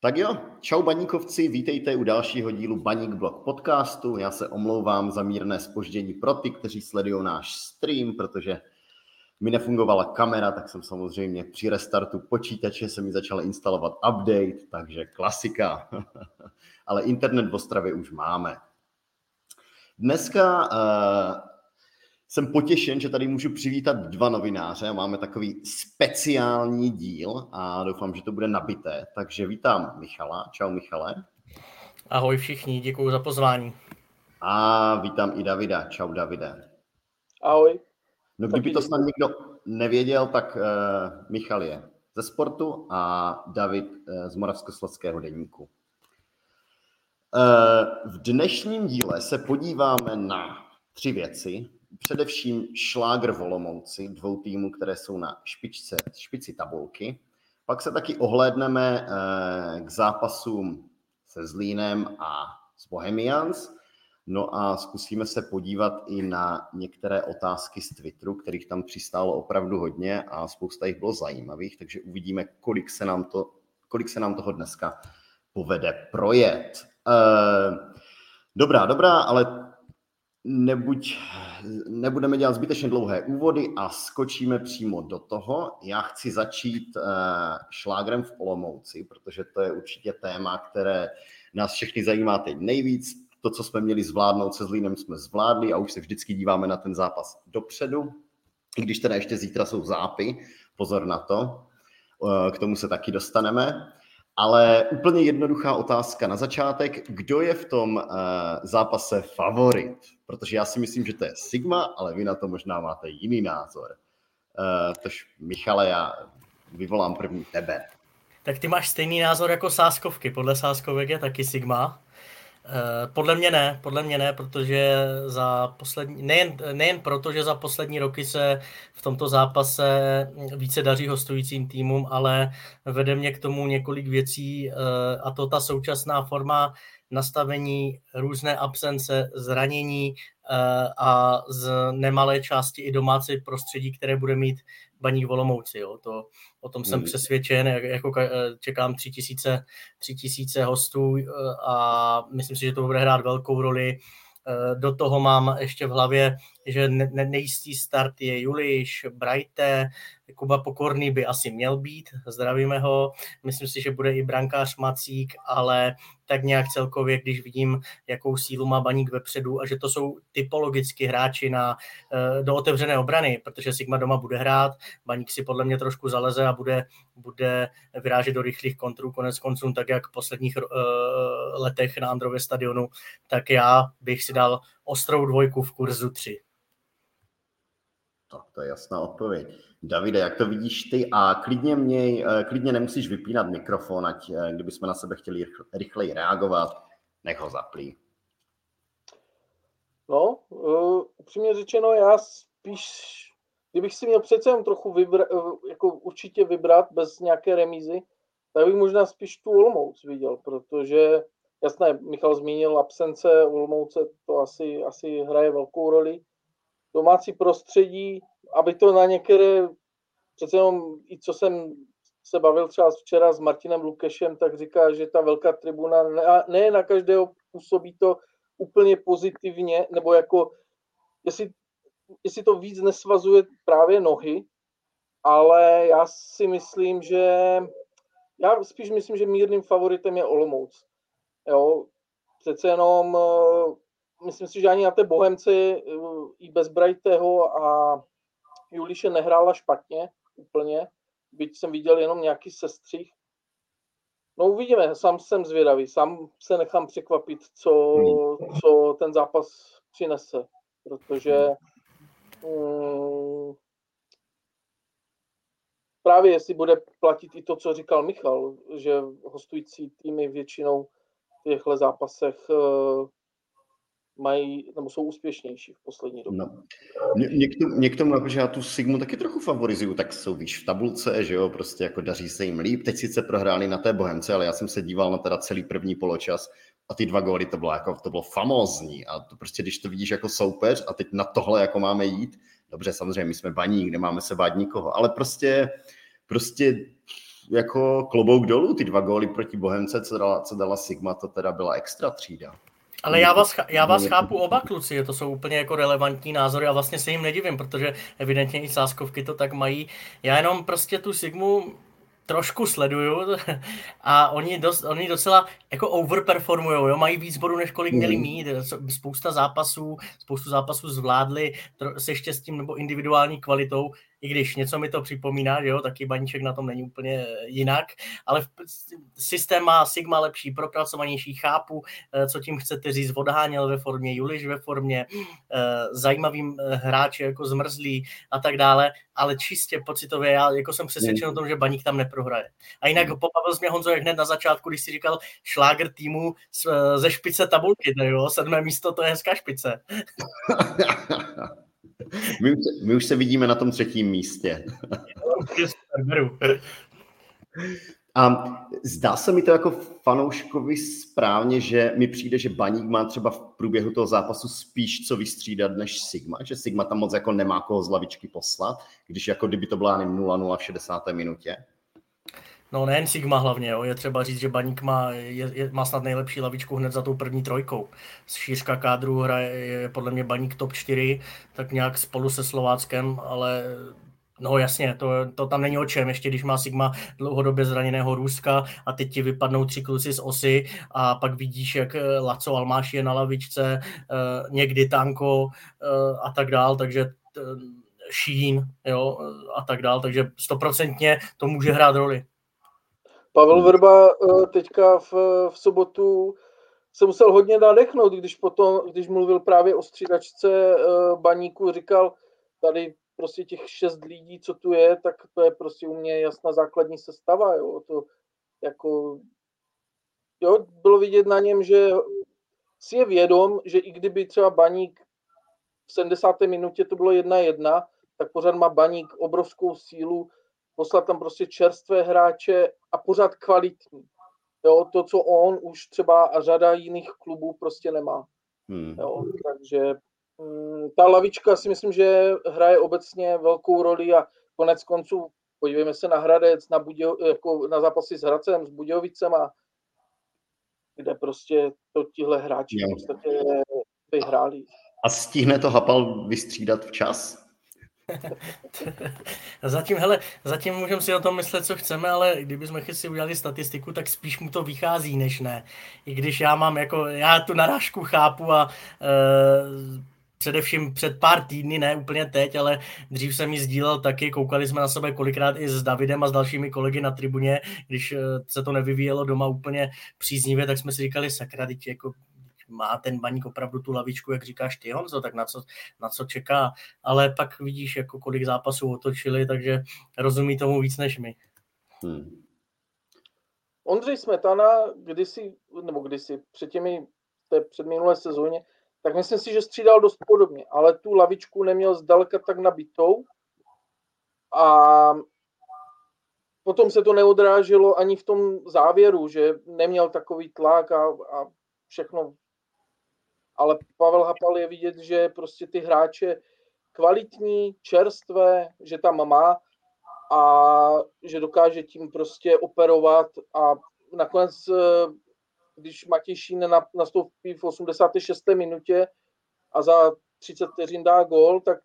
Tak jo, čau baníkovci, vítejte u dalšího dílu Baník Blog podcastu. Já se omlouvám za mírné spoždění pro ty, kteří sledují náš stream, protože mi nefungovala kamera, tak jsem samozřejmě při restartu počítače se mi začal instalovat update, takže klasika. Ale internet v Ostravě už máme. Dneska uh, jsem potěšen, že tady můžu přivítat dva novináře. Máme takový speciální díl a doufám, že to bude nabité. Takže vítám Michala. Čau Michale. Ahoj všichni, děkuji za pozvání. A vítám i Davida. Čau Davide. Ahoj. No kdyby to snad někdo nevěděl, tak uh, Michal je ze sportu a David uh, z Moravskoslezského denníku. Uh, v dnešním díle se podíváme na tři věci především šlágr Volomouci, dvou týmů, které jsou na špičce, špici tabulky. Pak se taky ohlédneme eh, k zápasům se Zlínem a s Bohemians. No a zkusíme se podívat i na některé otázky z Twitteru, kterých tam přistálo opravdu hodně a spousta jich bylo zajímavých, takže uvidíme, kolik se nám, to, kolik se nám toho dneska povede projet. Eh, dobrá, dobrá, ale nebuď, nebudeme dělat zbytečně dlouhé úvody a skočíme přímo do toho. Já chci začít uh, šlágrem v Olomouci, protože to je určitě téma, které nás všechny zajímá teď nejvíc. To, co jsme měli zvládnout se Zlínem, jsme zvládli a už se vždycky díváme na ten zápas dopředu. I když teda ještě zítra jsou zápy, pozor na to, uh, k tomu se taky dostaneme. Ale úplně jednoduchá otázka na začátek. Kdo je v tom uh, zápase favorit? Protože já si myslím, že to je Sigma, ale vy na to možná máte jiný názor. Uh, tož Michale, já vyvolám první tebe. Tak ty máš stejný názor jako Sáskovky. Podle Sáskovek je taky Sigma. Eh, podle mě ne, podle mě ne, protože za poslední, nejen, nejen proto, že za poslední roky se v tomto zápase více daří hostujícím týmům, ale vede mě k tomu několik věcí eh, a to ta současná forma nastavení, různé absence, zranění eh, a z nemalé části i domácí prostředí, které bude mít Baník Volomouci. Jo. To, o tom jsem hmm. přesvědčen, jako eh, čekám tři tisíce, tři tisíce hostů eh, a myslím si, že to bude hrát velkou roli. Do toho mám ještě v hlavě, že nejistý start je Juliš, Brajte, Kuba Pokorný by asi měl být, zdravíme ho. Myslím si, že bude i brankář Macík, ale tak nějak celkově, když vidím, jakou sílu má Baník vepředu a že to jsou typologicky hráči na, eh, do otevřené obrany, protože Sigma doma bude hrát, Baník si podle mě trošku zaleze a bude, bude vyrážet do rychlých kontrů, konec konců, tak jak v posledních uh, letech na Andrově stadionu, tak já bych si dal ostrou dvojku v kurzu 3. Tak to je jasná odpověď. Davide, jak to vidíš ty? A klidně, měj, eh, klidně nemusíš vypínat mikrofon, ať eh, kdybychom na sebe chtěli rychleji reagovat, nech ho zaplý. No, uh, upřímně řečeno, já spíš, kdybych si měl přece jen trochu vybrat, jako určitě vybrat bez nějaké remízy, tak bych možná spíš tu Olomouc viděl, protože jasné, Michal zmínil absence Olomouce, to asi, asi hraje velkou roli. Domácí prostředí, aby to na některé, přece jenom i co jsem se bavil třeba včera s Martinem Lukešem, tak říká, že ta velká tribuna ne, ne na každého působí to úplně pozitivně, nebo jako, jestli, jestli to víc nesvazuje právě nohy, ale já si myslím, že já spíš myslím, že mírným favoritem je Olomouc. Jo, přece jenom myslím si, že ani na té Bohemci i bez Brightyho a Juliše nehrála špatně úplně, byť jsem viděl jenom nějaký sestřih. No uvidíme, sám jsem zvědavý, sám se nechám překvapit, co, co ten zápas přinese, protože um, právě jestli bude platit i to, co říkal Michal, že hostující týmy většinou v těchto zápasech uh, mají, nebo jsou úspěšnější v poslední době. No. Mě, k tomu, mě k tomu, že já tu Sigmu taky trochu favorizuju, tak jsou víš v tabulce, že jo, prostě jako daří se jim líp. Teď sice prohráli na té Bohemce, ale já jsem se díval na teda celý první poločas a ty dva góly, to bylo jako, to bylo famózní a to prostě, když to vidíš jako soupeř a teď na tohle jako máme jít, dobře, samozřejmě my jsme baní, kde máme se bát nikoho, ale prostě, prostě jako klobouk dolů, ty dva góly proti Bohemce, co dala, co dala Sigma, to teda byla extra třída. Ale já vás, já vás chápu oba kluci, to jsou úplně jako relevantní názory a vlastně se jim nedivím, protože evidentně i sáskovky to tak mají. Já jenom prostě tu Sigmu trošku sleduju a oni, dost, oni docela jako overperformují, jo? mají víc bodů, než kolik měli hmm. mít, spousta zápasů, spoustu zápasů zvládli se štěstím nebo individuální kvalitou, i když něco mi to připomíná, že jo, taky baníček na tom není úplně jinak, ale systém má Sigma lepší, propracovanější, chápu, eh, co tím chcete říct, odháněl ve formě, Juliš ve formě, eh, zajímavým eh, hráči jako zmrzlý a tak dále, ale čistě pocitově já jako jsem přesvědčen o tom, že baník tam neprohraje. A jinak pobavil jsi mě Honzo jak hned na začátku, když si říkal šláger týmu ze špice tabulky, jo, sedmé místo, to je hezká špice. My už, my už se vidíme na tom třetím místě. A zdá se mi to jako fanouškovi správně, že mi přijde, že Baník má třeba v průběhu toho zápasu spíš co vystřídat než Sigma, že Sigma tam moc jako nemá koho z lavičky poslat, když jako kdyby to byla 0-0 v 60. minutě. No nejen Sigma hlavně, jo. je třeba říct, že Baník má, je, je, má snad nejlepší lavičku hned za tou první trojkou. Z šířka kádru hraje je podle mě Baník top 4, tak nějak spolu se Slováckem, ale No jasně, to, to tam není o čem, ještě když má Sigma dlouhodobě zraněného Ruska a teď ti vypadnou tři kluci z osy a pak vidíš, jak eh, Laco Almáš je na lavičce, eh, někdy Tanko eh, a tak dál, takže Šín jo, a tak dál, takže stoprocentně to může hrát roli. Pavel Vrba eh, teďka v, v sobotu se musel hodně nadechnout, když potom, když mluvil právě o střídačce eh, baníku, říkal, tady prostě těch šest lidí, co tu je, tak to je prostě u mě jasná základní sestava, jo, to jako, jo, bylo vidět na něm, že si je vědom, že i kdyby třeba baník v 70. minutě to bylo jedna jedna, tak pořád má baník obrovskou sílu, poslat tam prostě čerstvé hráče a pořád kvalitní. Jo, to, co on už třeba a řada jiných klubů prostě nemá. Hmm. Jo, takže mm, ta lavička si myslím, že hraje obecně velkou roli a konec konců podívejme se na Hradec, na, Budějo, jako na zápasy s Hradcem, s Budějovicem a kde prostě to tihle hráči jo. v podstatě vyhráli. A stihne to Hapal vystřídat včas? zatím, hele, zatím můžeme si o tom myslet, co chceme, ale kdybychom si udělali statistiku, tak spíš mu to vychází, než ne. I když já mám jako, já tu narážku chápu a e, především před pár týdny, ne úplně teď, ale dřív jsem ji sdílel taky, koukali jsme na sebe kolikrát i s Davidem a s dalšími kolegy na tribuně, když e, se to nevyvíjelo doma úplně příznivě, tak jsme si říkali, sakra, teď jako má ten baník opravdu tu lavičku, jak říkáš ty Honzo, tak na co, na co čeká, ale pak vidíš, jako kolik zápasů otočili, takže rozumí tomu víc než my. Hmm. Ondřej Smetana kdysi, nebo kdysi před těmi, té předminulé sezóně, tak myslím si, že střídal dost podobně, ale tu lavičku neměl zdaleka tak nabitou a potom se to neodráželo ani v tom závěru, že neměl takový tlak a, a všechno ale Pavel Hapal je vidět, že prostě ty hráče kvalitní, čerstvé, že tam má a že dokáže tím prostě operovat a nakonec, eh, když Matějšín nastoupí v 86. minutě a za 30 vteřin dá gol, tak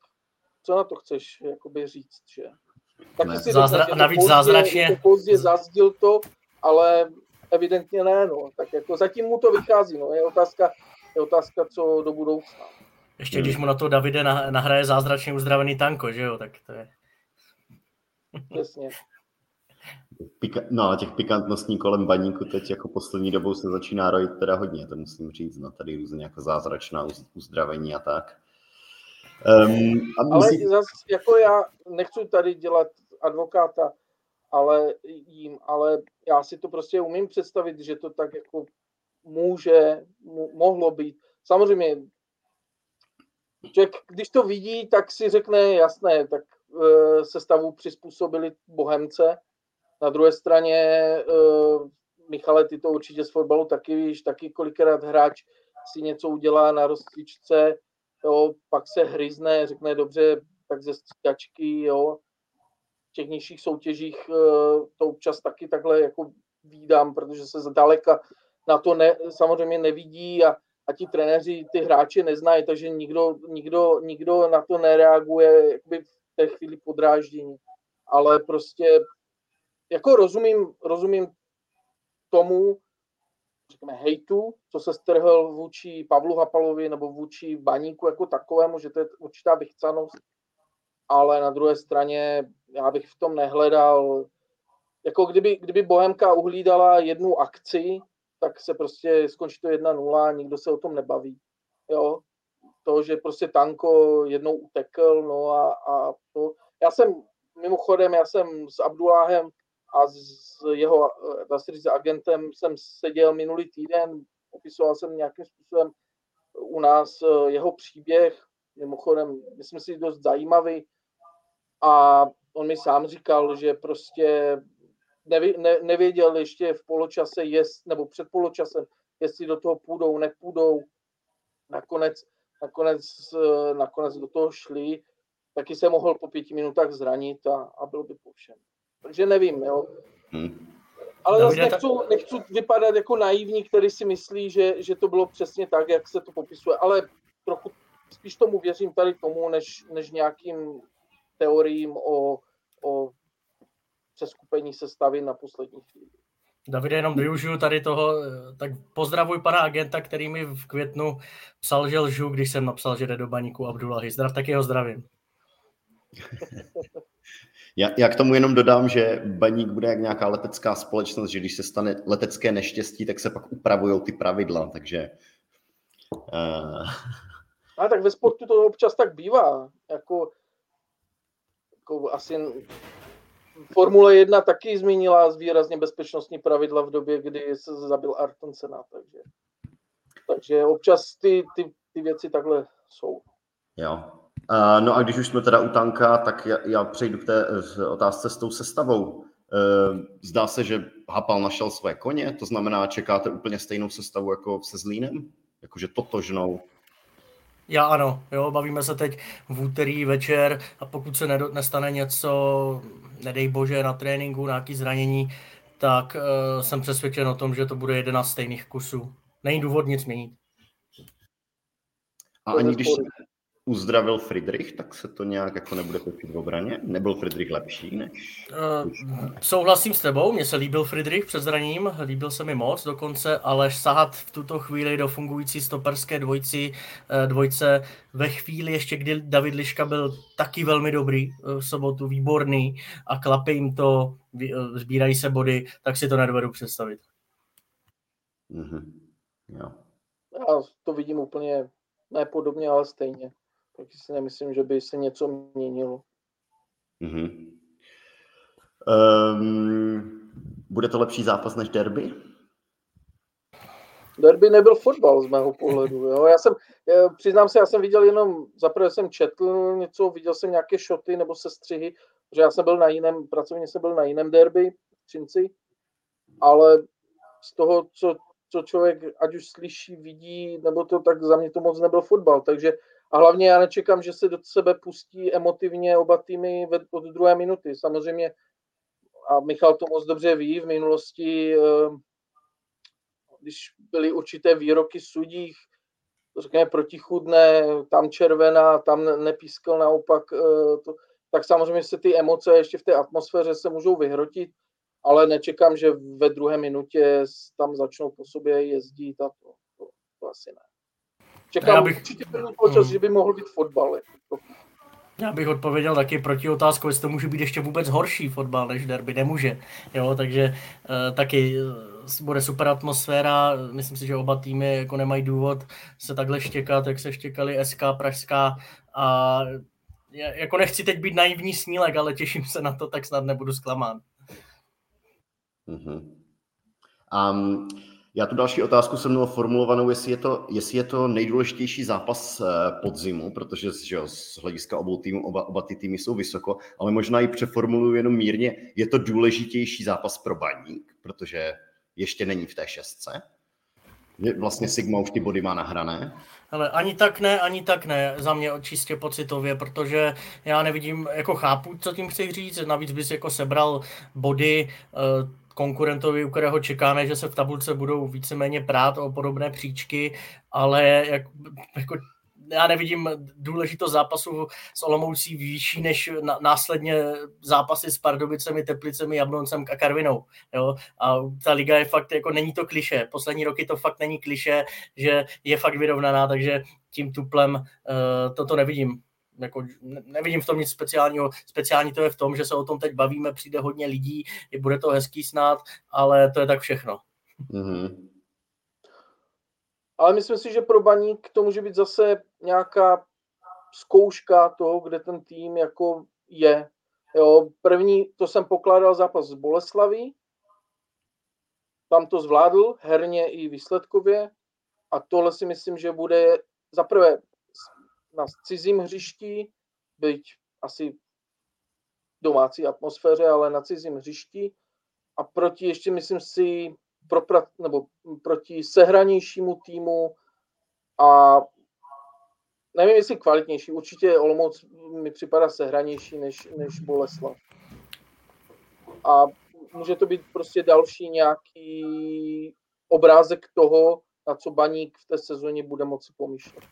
co na to chceš jakoby říct, že? Taky si Zázra- řekne, že navíc pozdě, zázračně. Pozdě zazdil to, ale evidentně ne, no. Tak jako zatím mu to vychází, no. Je otázka, je otázka, co do budoucna. Ještě když mu na to Davide nahraje zázračně uzdravený tanko, že jo, tak to je... Přesně. Pika- no a těch pikantností kolem baníku teď jako poslední dobou se začíná rojit teda hodně, to musím říct, no tady různě jako zázračná uzdravení a tak. Um, a ale musí... zase, jako já nechci tady dělat advokáta, ale jim, ale já si to prostě umím představit, že to tak jako může, mohlo být. Samozřejmě, že když to vidí, tak si řekne, jasné, tak e, se stavu přizpůsobili Bohemce. Na druhé straně, e, Michale, ty to určitě z fotbalu taky víš, taky kolikrát hráč si něco udělá na rozcvičce, jo, pak se hryzne, řekne dobře, tak ze střídačky, jo. v těch nižších soutěžích to občas taky takhle jako výdám, protože se zdaleka na to ne, samozřejmě nevidí a, a ti trenéři ty hráče neznají, takže nikdo, nikdo, nikdo na to nereaguje jakoby v té chvíli podráždění. Ale prostě jako rozumím, rozumím tomu, řekněme, hejtu, co se strhl vůči Pavlu Hapalovi nebo vůči Baníku jako takovému, že to je určitá vychcanost, ale na druhé straně já bych v tom nehledal, jako kdyby, kdyby Bohemka uhlídala jednu akci, tak se prostě skončí to 1-0, nikdo se o tom nebaví. Jo? To, že prostě Tanko jednou utekl, no a, a to. Já jsem, mimochodem, já jsem s Abduláhem a s jeho, dá se říct, agentem jsem seděl minulý týden, opisoval jsem nějakým způsobem u nás eh, jeho příběh, mimochodem, myslím si, dost zajímavý a on mi sám říkal, že prostě neví, ne, nevěděl ještě v poločase, jest, nebo před poločasem, jestli do toho půjdou, nepůjdou. Nakonec, nakonec, eh, nakonec do toho šli, taky se mohl po pěti minutách zranit a, a byl by po všem. Takže nevím, jo. Hmm. Ale zase nechci, nechci vypadat jako naivní, který si myslí, že, že to bylo přesně tak, jak se to popisuje, ale trochu spíš tomu věřím tady tomu, než, než nějakým teoriím o, o přeskupení sestavy na poslední chvíli. Davide, jenom využiju tady toho, tak pozdravuj pana agenta, který mi v květnu psal, že lžu, když jsem napsal, že jde do baníku Abdullahi. Zdrav, tak jeho zdravím. Já, já k tomu jenom dodám, že baník bude jak nějaká letecká společnost, že když se stane letecké neštěstí, tak se pak upravují ty pravidla, takže... Uh... A tak ve sportu to občas tak bývá. Jako, jako asi Formule 1 taky zmínila výrazně bezpečnostní pravidla v době, kdy se zabil Arton Senna, takže, takže občas ty, ty, ty věci takhle jsou. Jo. Uh, no a když už jsme teda u tanka, tak já, já přejdu k té otázce s tou sestavou. Uh, zdá se, že Hapal našel své koně, to znamená, čekáte úplně stejnou sestavu jako se Zlínem? Jakože totožnou? Já ano, jo, bavíme se teď v úterý večer a pokud se nestane něco, nedej bože, na tréninku, nějaký zranění, tak uh, jsem přesvědčen o tom, že to bude jeden z stejných kusů. Není důvod nic měnit. A ani když, uzdravil Friedrich, tak se to nějak jako nebude točit v obraně? Nebyl Friedrich lepší než... Uh, souhlasím s tebou, mně se líbil Friedrich před zraněním, líbil se mi moc dokonce, ale sahat v tuto chvíli do fungující stoperské dvojci, uh, dvojce ve chvíli ještě, kdy David Liška byl taky velmi dobrý uh, v sobotu, výborný a klape jim to, sbírají se body, tak si to nedovedu představit. Mm-hmm. Jo. Já to vidím úplně nepodobně, ale stejně taky si nemyslím, že by se něco měnilo. Mm-hmm. Um, bude to lepší zápas než derby? Derby nebyl fotbal z mého pohledu. Jo. Já jsem, já, přiznám se, já jsem viděl jenom, zaprvé jsem četl něco, viděl jsem nějaké šoty nebo sestřihy, že já jsem byl na jiném, pracovně jsem byl na jiném derby v Třinci, ale z toho, co, co člověk ať už slyší, vidí, nebo to, tak za mě to moc nebyl fotbal, takže a hlavně já nečekám, že se do sebe pustí emotivně oba týmy od druhé minuty. Samozřejmě, a Michal to moc dobře ví, v minulosti, eh, když byly určité výroky sudích, řekněme protichudné, tam červená, tam nepískal naopak, eh, to, tak samozřejmě se ty emoce ještě v té atmosféře se můžou vyhrotit, ale nečekám, že ve druhé minutě tam začnou po sobě jezdit a to, to, to asi ne. Čekám já bych... určitě první počas, hmm. že by mohl být fotbal. Jako. Já bych odpověděl taky proti otázku, jestli to může být ještě vůbec horší fotbal než derby. Nemůže. Jo, takže uh, taky uh, bude super atmosféra. Myslím si, že oba týmy jako nemají důvod se takhle štěkat, jak se štěkali SK Pražská. A já, jako nechci teď být naivní snílek, ale těším se na to, tak snad nebudu zklamán. Mm-hmm. Um, já tu další otázku jsem měl formulovanou, jestli je to, jestli je to nejdůležitější zápas eh, podzimu, protože že jo, z hlediska obou týmů, oba, oba ty týmy jsou vysoko, ale možná i přeformuluji jenom mírně, je to důležitější zápas pro baník, protože ještě není v té šestce? Vlastně Sigma už ty body má nahrané? Ale ani tak ne, ani tak ne, za mě čistě pocitově, protože já nevidím, jako chápu, co tím chci říct, navíc bys jako sebral body uh, konkurentovi, u kterého čekáme, že se v tabulce budou víceméně prát o podobné příčky, ale jak, jako já nevidím důležitost zápasu s Olomoucí výšší než následně zápasy s Pardubicemi, Teplicemi, Jabloncem a Karvinou. Jo? A ta liga je fakt, jako není to kliše. Poslední roky to fakt není kliše, že je fakt vyrovnaná, takže tím tuplem uh, toto nevidím. Jako, nevidím v tom nic speciálního. Speciální to je v tom, že se o tom teď bavíme, přijde hodně lidí, i bude to hezký snad, ale to je tak všechno. Mm-hmm. Ale myslím si, že pro Baník to může být zase nějaká zkouška toho, kde ten tým jako je. Jo, první, to jsem pokládal zápas z Boleslaví, tam to zvládl herně i výsledkově a tohle si myslím, že bude zaprvé na cizím hřišti, byť asi domácí atmosféře, ale na cizím hřišti a proti ještě myslím si pro, nebo proti sehranějšímu týmu a nevím, jestli kvalitnější, určitě Olomouc mi připadá sehranější než, než Boleslav. A může to být prostě další nějaký obrázek toho, na co Baník v té sezóně bude moci pomýšlet.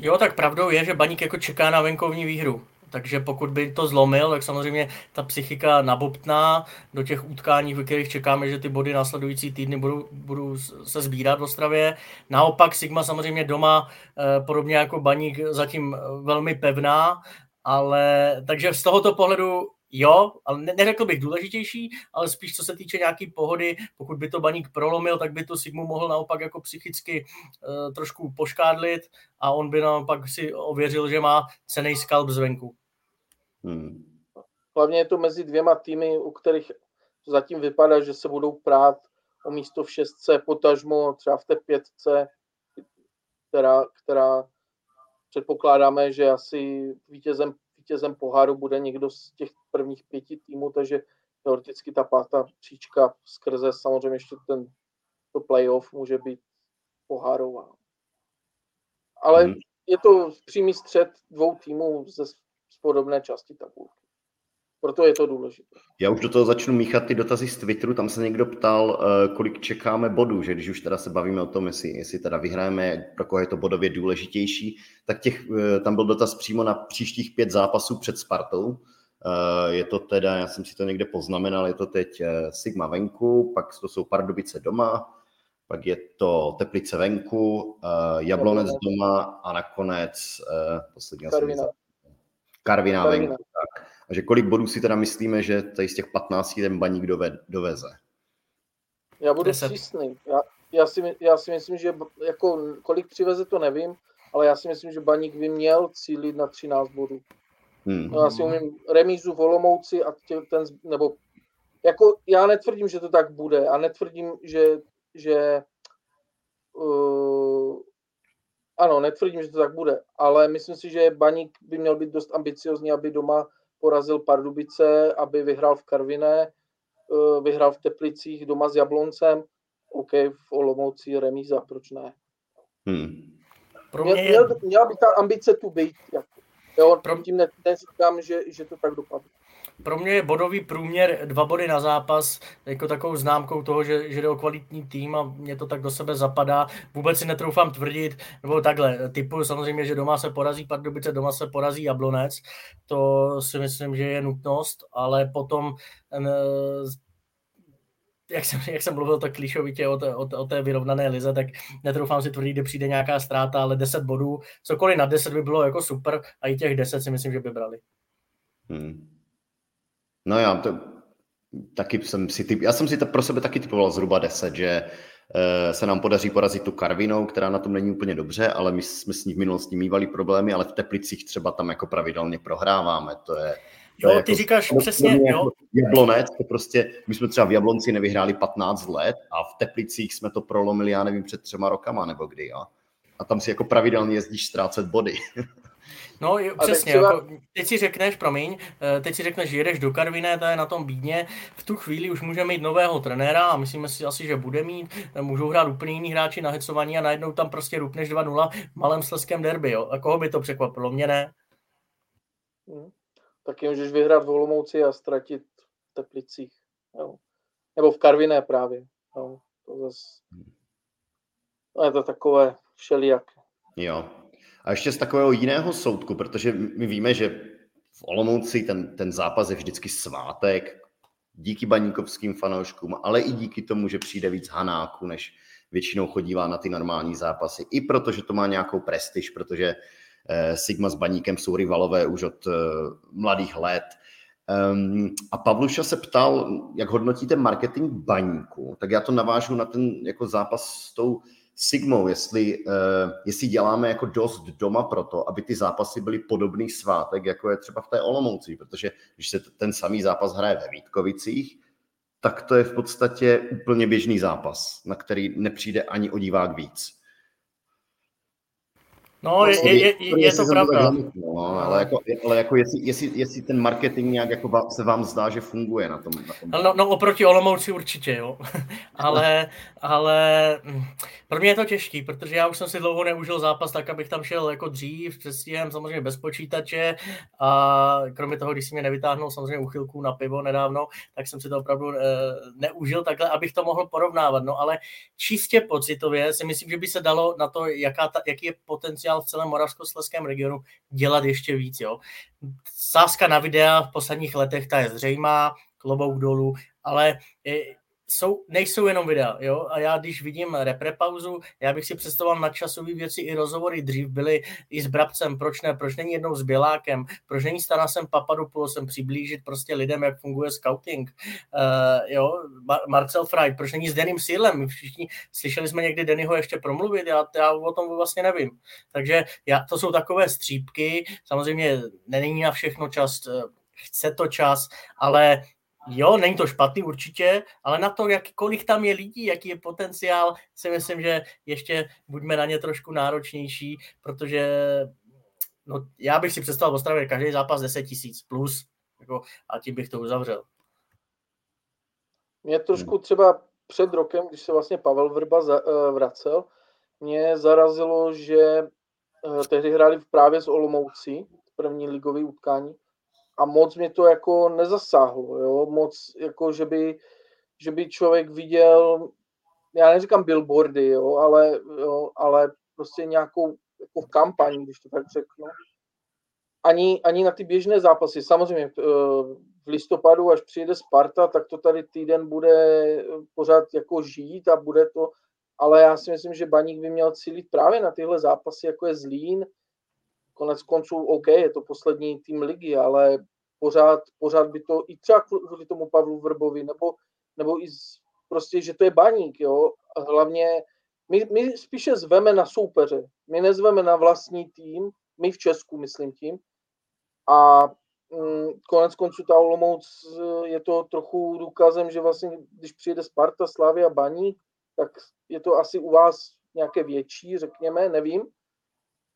Jo, tak pravdou je, že Baník jako čeká na venkovní výhru. Takže pokud by to zlomil, tak samozřejmě ta psychika nabobtná do těch utkání, ve kterých čekáme, že ty body následující týdny budou, budou se sbírat v Ostravě. Naopak Sigma samozřejmě doma, eh, podobně jako Baník, zatím velmi pevná, ale takže z tohoto pohledu jo, ale neřekl bych důležitější, ale spíš co se týče nějaký pohody, pokud by to baník prolomil, tak by to Sigmu mohl naopak jako psychicky uh, trošku poškádlit a on by naopak si ověřil, že má cený skalp zvenku. Hmm. Hlavně je to mezi dvěma týmy, u kterých zatím vypadá, že se budou prát o místo v šestce, potažmo třeba v té pětce, která, která předpokládáme, že asi vítězem, vítězem poháru bude někdo z těch prvních pěti týmů, takže teoreticky ta pátá příčka skrze samozřejmě ještě ten to playoff může být pohárová. Ale hmm. je to přímý střed dvou týmů ze podobné části tabulky. Proto je to důležité. Já už do toho začnu míchat ty dotazy z Twitteru. Tam se někdo ptal, eh, kolik čekáme bodů, že když už teda se bavíme o tom, jestli, jestli teda vyhrajeme, pro koho je to bodově důležitější, tak těch, eh, tam byl dotaz přímo na příštích pět zápasů před Spartou. Eh, je to teda, já jsem si to někde poznamenal, je to teď Sigma venku, pak to jsou Pardubice doma, pak je to Teplice venku, Jablonec doma a nakonec poslední Karvina. Karviná venku. A že kolik bodů si teda myslíme, že tady z těch 15 ten baník dove, doveze? Já budu přísný. Já, já, si, já si myslím, že jako, kolik přiveze, to nevím, ale já si myslím, že baník by měl cílit na 13 bodů. Hmm. No, já si umím remízu v Olomouci a tě, ten, nebo jako já netvrdím, že to tak bude a netvrdím, že, že uh, ano, netvrdím, že to tak bude, ale myslím si, že Baník by měl být dost ambiciozní, aby doma porazil Pardubice, aby vyhrál v Karviné, eh, vyhrál v Teplicích doma s Jabloncem, OK, v Olomouci remíza, proč ne? Hmm. Pro mě je... měla by ta ambice tu být. Jako. Jo, Pro... tím neříkám, že, že to tak dopadne pro mě je bodový průměr dva body na zápas jako takovou známkou toho, že, že jde o kvalitní tým a mě to tak do sebe zapadá. Vůbec si netroufám tvrdit, nebo takhle, typu samozřejmě, že doma se porazí Pardubice, doma se porazí Jablonec, to si myslím, že je nutnost, ale potom jak jsem, jak jsem mluvil tak klíšovitě o té, o, o té vyrovnané lize, tak netroufám si tvrdit, kde přijde nějaká ztráta, ale 10 bodů, cokoliv na 10 by bylo jako super a i těch 10 si myslím, že by brali. Hmm. No já to, taky jsem si typ, já jsem si to pro sebe taky typoval zhruba 10, že eh, se nám podaří porazit tu Karvinou, která na tom není úplně dobře, ale my jsme s ní v minulosti mývali problémy, ale v Teplicích třeba tam jako pravidelně prohráváme. To je, Jo, to je ty jako, říkáš přesně, jo. Jako Jablonec, to prostě, my jsme třeba v Jablonci nevyhráli 15 let a v Teplicích jsme to prolomili, já nevím, před třema rokama nebo kdy, jo. A tam si jako pravidelně jezdíš ztrácet body. No přesně, třeba... jako, teď si řekneš, promiň, eh, teď si řekneš, že jedeš do Karviné, to je na tom bídně, v tu chvíli už může mít nového trenéra a myslíme si asi, že bude mít, eh, můžou hrát úplně jiní hráči na hecování a najednou tam prostě rupneš 2-0 v malém sleském derby, jo. A koho by to překvapilo? Mě ne. Hmm. Taky můžeš vyhrát v Olomouci a ztratit v Teplicích. Jo. Nebo v Karviné právě. Jo. To zase... je to takové všelijak. Jo. A ještě z takového jiného soudku, protože my víme, že v Olomouci ten, ten zápas je vždycky svátek, díky baníkovským fanouškům, ale i díky tomu, že přijde víc hanáků, než většinou chodívá na ty normální zápasy. I protože to má nějakou prestiž, protože eh, Sigma s baníkem jsou rivalové už od eh, mladých let. Um, a Pavluša se ptal, jak hodnotíte marketing baníku, tak já to navážu na ten jako zápas s tou Sigmou, jestli, uh, jestli děláme jako dost doma pro to, aby ty zápasy byly podobný svátek, jako je třeba v té Olomouci, protože když se ten samý zápas hraje ve Vítkovicích, tak to je v podstatě úplně běžný zápas, na který nepřijde ani o divák víc. No, je, je, je, je to pravda. No, ale jako, ale jako jestli, jestli, jestli ten marketing nějak jako se vám zdá, že funguje na tom. Na tom. No, no oproti Olomouci určitě, jo. ale, ale hm, pro mě je to těžký, protože já už jsem si dlouho neužil zápas tak, abych tam šel jako dřív, přestihem, samozřejmě bez počítače a kromě toho, když si mě nevytáhnul samozřejmě uchylku na pivo nedávno, tak jsem si to opravdu e, neužil takhle, abych to mohl porovnávat. No ale čistě pocitově si myslím, že by se dalo na to, jaká ta, jaký je potenciál v celém moravskoslezském regionu dělat ještě víc. Jo. Sázka na videa v posledních letech, ta je zřejmá, klobouk dolů, ale jsou, nejsou jenom videa, jo, a já když vidím reprepauzu, já bych si představoval na časové věci i rozhovory. Dřív byly i s Brabcem, proč ne, proč není jednou s Bělákem, proč není Stanasem Papadopoulosem přiblížit prostě lidem, jak funguje scouting, uh, jo, Mar- Marcel Freud, proč není s Dennym Sealem, my všichni slyšeli jsme někdy Dennyho ještě promluvit, já, já o tom vlastně nevím, takže já, to jsou takové střípky, samozřejmě není na všechno čas, eh, chce to čas, ale Jo, není to špatný určitě, ale na to, jak, kolik tam je lidí, jaký je potenciál, si myslím, že ještě buďme na ně trošku náročnější, protože no, já bych si představil v Ostravě každý zápas 10 tisíc plus jako, a tím bych to uzavřel. Mě trošku třeba před rokem, když se vlastně Pavel Vrba za, uh, vracel, mě zarazilo, že uh, tehdy hráli právě z Olomoucí, první ligový utkání, a moc mě to jako nezasáhlo, jo, moc jako, že by, že by člověk viděl, já neříkám billboardy, jo, ale, jo, ale prostě nějakou jako kampaň, když to tak řeknu. Ani, ani na ty běžné zápasy. Samozřejmě eh, v listopadu, až přijede Sparta, tak to tady týden bude pořád jako žít a bude to, ale já si myslím, že Baník by měl cílit právě na tyhle zápasy, jako je Zlín, konec konců OK, je to poslední tým ligy, ale pořád, pořád by to i třeba kvůli tomu Pavlu Vrbovi, nebo, nebo i z, prostě, že to je baník, jo. A hlavně my, my spíše zveme na soupeře, my nezveme na vlastní tým, my v Česku myslím tím. A mm, konec konců ta Olomouc je to trochu důkazem, že vlastně, když přijede Sparta, Slavia, Baník, tak je to asi u vás nějaké větší, řekněme, nevím.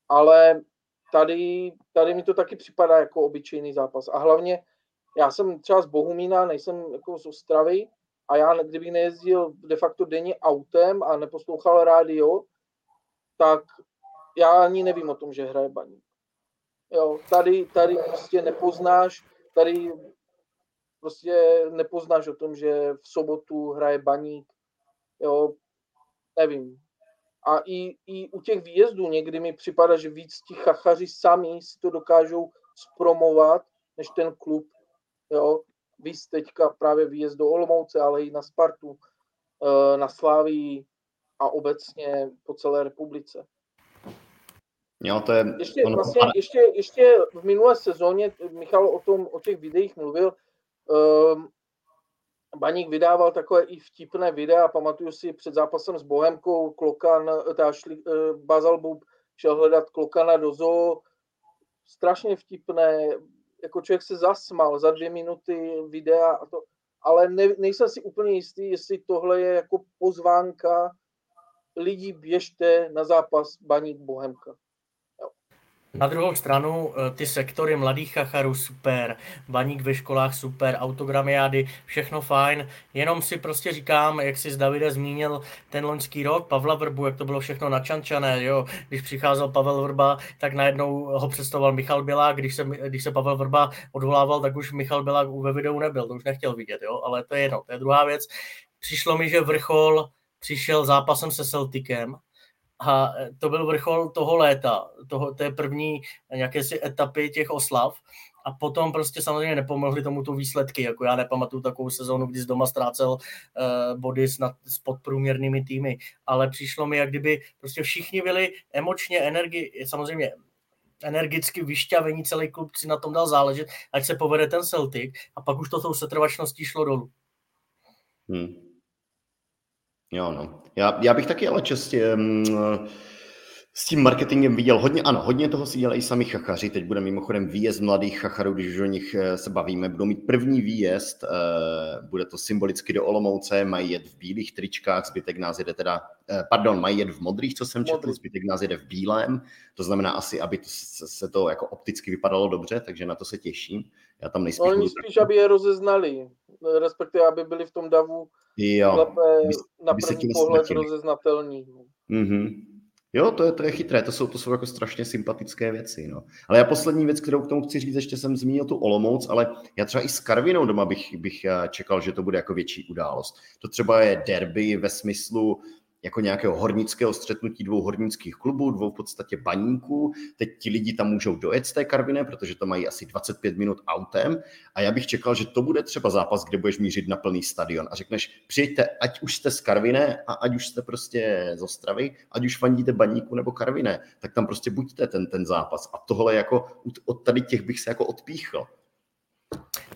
Ale tady, tady mi to taky připadá jako obyčejný zápas. A hlavně já jsem třeba z Bohumína, nejsem jako z Ostravy a já kdybych nejezdil de facto denně autem a neposlouchal rádio, tak já ani nevím o tom, že hraje baník. Jo, tady, tady prostě nepoznáš, tady prostě nepoznáš o tom, že v sobotu hraje baník. Jo, nevím, a i, i u těch výjezdů někdy mi připadá, že víc ti chachaři sami si to dokážou zpromovat, než ten klub. Jo? Víc teďka právě výjezd do Olomouce, ale i na Spartu, eh, na Slávii a obecně po celé republice. Jo, to je... Ještě, ono... vlastně, ještě, ještě v minulé sezóně Michal o, tom, o těch videích mluvil. Um, Baník vydával takové i vtipné videa, pamatuju si před zápasem s Bohemkou, Klokan, ta šli, eh, Bazalbub šel hledat Klokana do zoo, strašně vtipné, jako člověk se zasmal za dvě minuty videa a to, ale ne, nejsem si úplně jistý, jestli tohle je jako pozvánka lidí běžte na zápas Baník Bohemka. Na druhou stranu eh, ty sektory mladých chacharů super, baník ve školách super, autogramiády, všechno fajn, jenom si prostě říkám, jak si z Davide zmínil ten loňský rok, Pavla Vrbu, jak to bylo všechno načančané, jo, když přicházel Pavel Vrba, tak najednou ho představoval Michal Bělák, když se, když se Pavel Vrba odvolával, tak už Michal Bělák ve videu nebyl, to už nechtěl vidět, jo, ale to je jedno, to je druhá věc. Přišlo mi, že vrchol přišel zápasem se Celticem, a to byl vrchol toho léta, toho, té první nějaké si etapy těch oslav. A potom prostě samozřejmě nepomohly tomu tu výsledky. Jako já nepamatuju takovou sezónu, kdy z doma ztrácel uh, body s, nad, s podprůměrnými týmy. Ale přišlo mi, jak kdyby prostě všichni byli emočně, energi, samozřejmě energicky vyšťavení, celý klub si na tom dal záležet, ať se povede ten Celtic a pak už to tou setrvačností šlo dolů. Hmm. Jo, no. Já, já bych taky ale čestě um, s tím marketingem viděl hodně, ano, hodně toho si dělají sami chachaři. Teď bude mimochodem výjezd mladých chacharů, když už o nich eh, se bavíme. Budou mít první výjezd, uh, bude to symbolicky do Olomouce, mají jet v bílých tričkách, zbytek nás jede teda, uh, pardon, mají jet v modrých, co jsem četl, zbytek nás jede v bílém. To znamená asi, aby to, se to jako opticky vypadalo dobře, takže na to se těším. Já tam nejspíš... Oni spíš, aby je rozeznali, respektive aby byli v tom davu jo, lépe na první pohled rozeznatelný. Mm-hmm. Jo, to je, to je chytré, to jsou, to jsou jako strašně sympatické věci. No. Ale já poslední věc, kterou k tomu chci říct, ještě jsem zmínil tu Olomouc, ale já třeba i s Karvinou doma bych, bych eh, čekal, že to bude jako větší událost. To třeba je derby ve smyslu, jako nějakého hornického střetnutí dvou hornických klubů, dvou v podstatě baníků. Teď ti lidi tam můžou dojet z té Karviné, protože to mají asi 25 minut autem a já bych čekal, že to bude třeba zápas, kde budeš mířit na plný stadion a řekneš, přijďte, ať už jste z Karviné a ať už jste prostě z Ostravy, ať už fandíte baníku nebo Karviné, tak tam prostě buďte ten, ten zápas. A tohle jako od tady těch bych se jako odpíchl.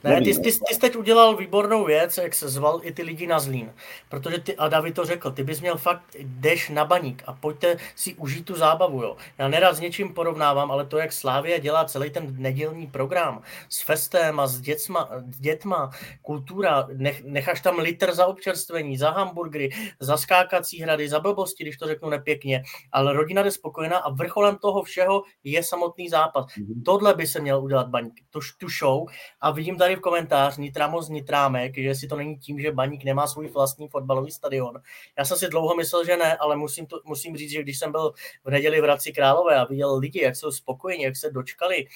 Ne, ty, ty, ty jsi teď udělal výbornou věc, jak se zval i ty lidi na Zlín. Protože ty, a David to řekl, ty bys měl fakt, jdeš na baník a pojďte si užít tu zábavu. Jo. Já nerad s něčím porovnávám, ale to, jak Slávia dělá celý ten nedělní program s festem a s, děcma, s dětma, kultura, nech, necháš tam litr za občerstvení, za hamburgery, za skákací hrady, za blbosti, když to řeknu nepěkně, ale rodina jde spokojená a vrcholem toho všeho je samotný zápas. Mm-hmm. Tohle by se měl udělat baník, tu, tu show a vidím tady v komentář Nitramos Nitrámek, že si to není tím, že Baník nemá svůj vlastní fotbalový stadion. Já jsem si dlouho myslel, že ne, ale musím, to, musím říct, že když jsem byl v neděli v Hradci Králové a viděl lidi, jak jsou spokojeni, jak se dočkali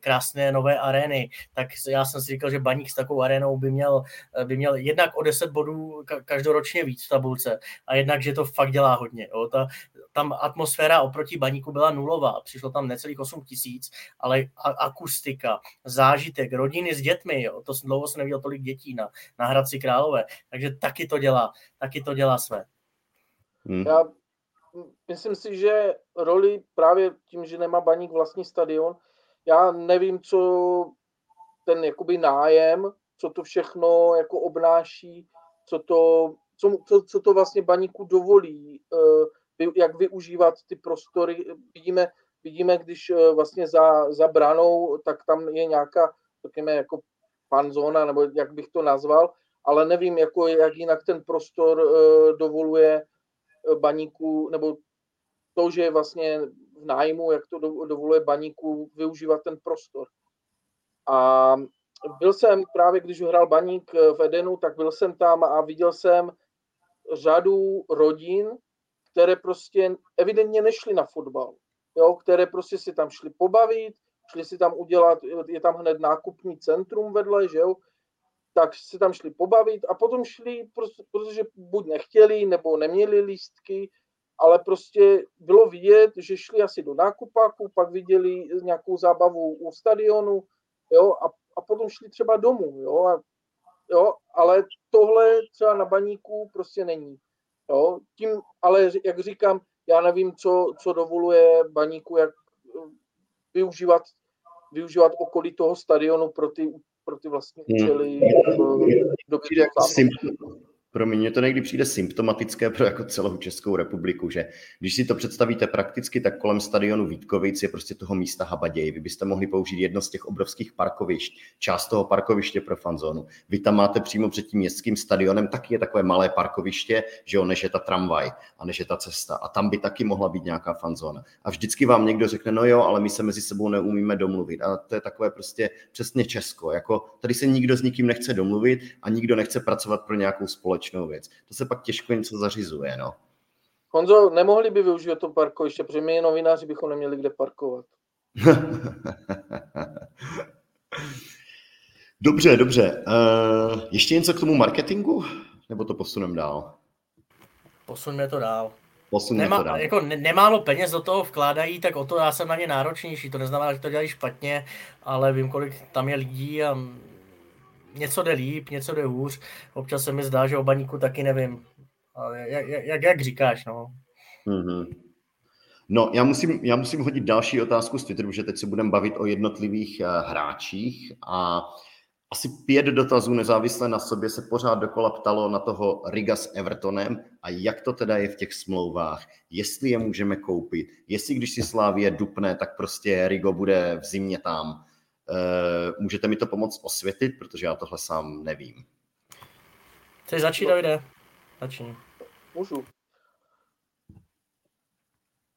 krásné nové arény, tak já jsem si říkal, že Baník s takovou arénou by měl, eh, by měl jednak o 10 bodů každoročně víc v tabulce a jednak, že to fakt dělá hodně. Jo. Ta, tam atmosféra oproti Baníku byla nulová, přišlo tam necelých 8 tisíc, ale akustika, zážitek, rodiny s dětmi, jo. to dlouho jsem neviděl tolik dětí na, na Hradci Králové, takže taky to dělá, taky to dělá své. Hmm. Já myslím si, že roli právě tím, že nemá Baník vlastní stadion, já nevím, co ten jakoby nájem, co to všechno jako obnáší, co to, co, co, co to vlastně baníku dovolí, eh, jak využívat ty prostory. Vidíme, vidíme když eh, vlastně za, za branou, tak tam je nějaká, řekněme, jako panzona, nebo jak bych to nazval, ale nevím, jako, jak jinak ten prostor eh, dovoluje baníku, nebo to, že vlastně v nájmu, jak to dovoluje baníku využívat ten prostor. A byl jsem právě, když hrál baník v Edenu, tak byl jsem tam a viděl jsem řadu rodin, které prostě evidentně nešly na fotbal, jo, které prostě si tam šli pobavit, šli si tam udělat, je tam hned nákupní centrum vedle, že jo, tak si tam šli pobavit a potom šli, protože buď nechtěli, nebo neměli lístky, ale prostě bylo vidět, že šli asi do nákupáku, pak viděli nějakou zábavu u stadionu, jo, a, a potom šli třeba domů, jo, a, jo, ale tohle třeba na baníku prostě není, jo, tím, ale jak říkám, já nevím, co, co dovoluje baníku, jak eh, využívat, využívat okolí toho stadionu pro ty, pro ty vlastní hmm. účely. Hmm. Do, do pro mě to někdy přijde symptomatické pro jako celou Českou republiku, že když si to představíte prakticky, tak kolem stadionu Vítkovic je prostě toho místa habaděj. Vy byste mohli použít jedno z těch obrovských parkovišť, část toho parkoviště pro fanzónu. Vy tam máte přímo před tím městským stadionem taky je takové malé parkoviště, že jo, než je ta tramvaj a než je ta cesta. A tam by taky mohla být nějaká fanzóna. A vždycky vám někdo řekne, no jo, ale my se mezi sebou neumíme domluvit. A to je takové prostě přesně Česko. Jako tady se nikdo s nikým nechce domluvit a nikdo nechce pracovat pro nějakou společnou věc. To se pak těžko něco zařizuje, no. Honzo, nemohli by využít to parkoviště, protože my novináři bychom neměli kde parkovat. dobře, dobře. Uh, ještě něco k tomu marketingu? Nebo to posunem dál? Posuneme to dál. Posuneme Nemá, to dál. Jako ne, nemálo peněz do toho vkládají, tak o to já jsem na ně náročnější. To neznamená, že to dělají špatně, ale vím, kolik tam je lidí a něco jde líp, něco jde hůř. Občas se mi zdá, že o baníku taky nevím. Ale jak, jak, jak říkáš, no. Mm-hmm. No, já musím, já musím hodit další otázku z Twitteru, že teď se budeme bavit o jednotlivých uh, hráčích a asi pět dotazů nezávisle na sobě se pořád dokola ptalo na toho Riga s Evertonem a jak to teda je v těch smlouvách, jestli je můžeme koupit, jestli když si Slávě dupne, tak prostě Rigo bude v zimě tam. Eh, můžete mi to pomoct osvětlit, protože já tohle sám nevím. Chceš začít, Davide? Začni. Můžu.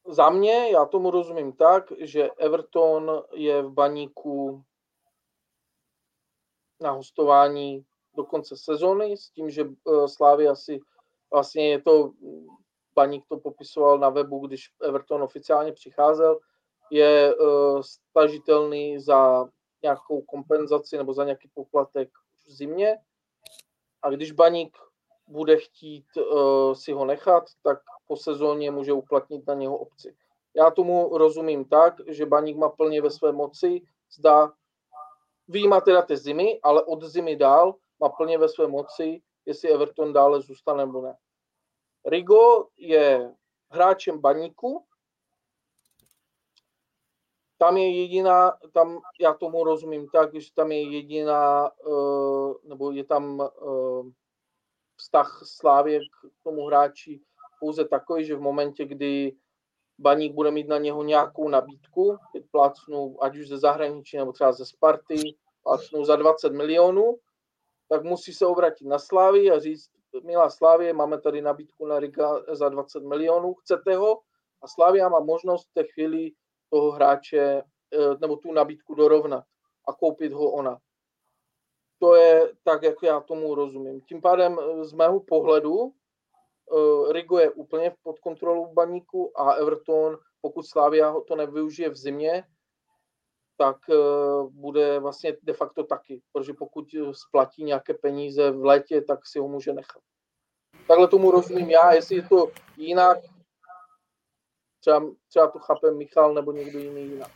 Za mě, já tomu rozumím tak, že Everton je v baníku na hostování do konce sezony s tím, že eh, Slávy asi vlastně je to, Baník to popisoval na webu, když Everton oficiálně přicházel, je uh, stažitelný za nějakou kompenzaci nebo za nějaký poplatek v zimě. A když baník bude chtít uh, si ho nechat, tak po sezóně může uplatnit na něho obci. Já tomu rozumím tak, že baník má plně ve své moci, zda výjima teda té zimy, ale od zimy dál má plně ve své moci, jestli Everton dále zůstane nebo ne. Rigo je hráčem baníku, tam je jediná, tam já tomu rozumím tak, že tam je jediná, uh, nebo je tam uh, vztah Slávě k tomu hráči pouze takový, že v momentě, kdy Baník bude mít na něho nějakou nabídku, teď plácnu, ať už ze zahraničí nebo třeba ze Sparty, plácnu za 20 milionů, tak musí se obrátit na Slávy a říct, milá Slávě, máme tady nabídku na Riga za 20 milionů, chcete ho? A Slávia má možnost v té chvíli toho hráče eh, nebo tu nabídku dorovnat a koupit ho ona. To je tak, jak já tomu rozumím. Tím pádem eh, z mého pohledu eh, Rigo je úplně pod kontrolou baníku a Everton, pokud Slavia to nevyužije v zimě, tak bude vlastně de facto taky, protože pokud splatí nějaké peníze v létě, tak si ho může nechat. Takhle tomu rozumím já, jestli je to jinak, Třeba, třeba to chápe Michal nebo někdo jiný jinak.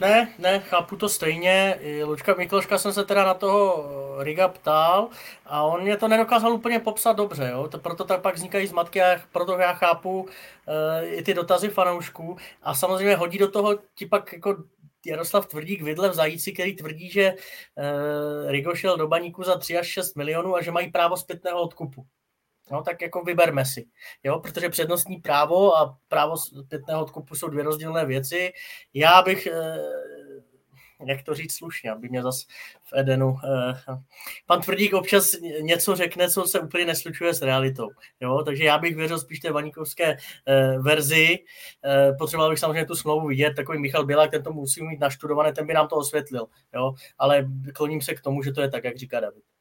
Ne, ne, chápu to stejně. Lučka Mikloška jsem se teda na toho Riga ptal a on mě to nedokázal úplně popsat dobře, jo? To, proto tak pak vznikají zmatky a proto já chápu uh, i ty dotazy fanoušků a samozřejmě hodí do toho ti pak jako Jaroslav Tvrdík vidle v Zajíci, který tvrdí, že uh, Rigo šel do baníku za 3 až 6 milionů a že mají právo zpětného odkupu no tak jako vyberme si, jo, protože přednostní právo a právo zpětného odkupu jsou dvě rozdílné věci. Já bych, eh, jak to říct slušně, aby mě zas v Edenu. Eh, pan Tvrdík občas něco řekne, co se úplně neslučuje s realitou. Jo? Takže já bych věřil spíš té vaníkovské eh, verzi. Potřeboval bych samozřejmě tu smlouvu vidět. Takový Michal Bělák, ten to musí mít naštudované, ten by nám to osvětlil. Jo? Ale kloním se k tomu, že to je tak, jak říká David.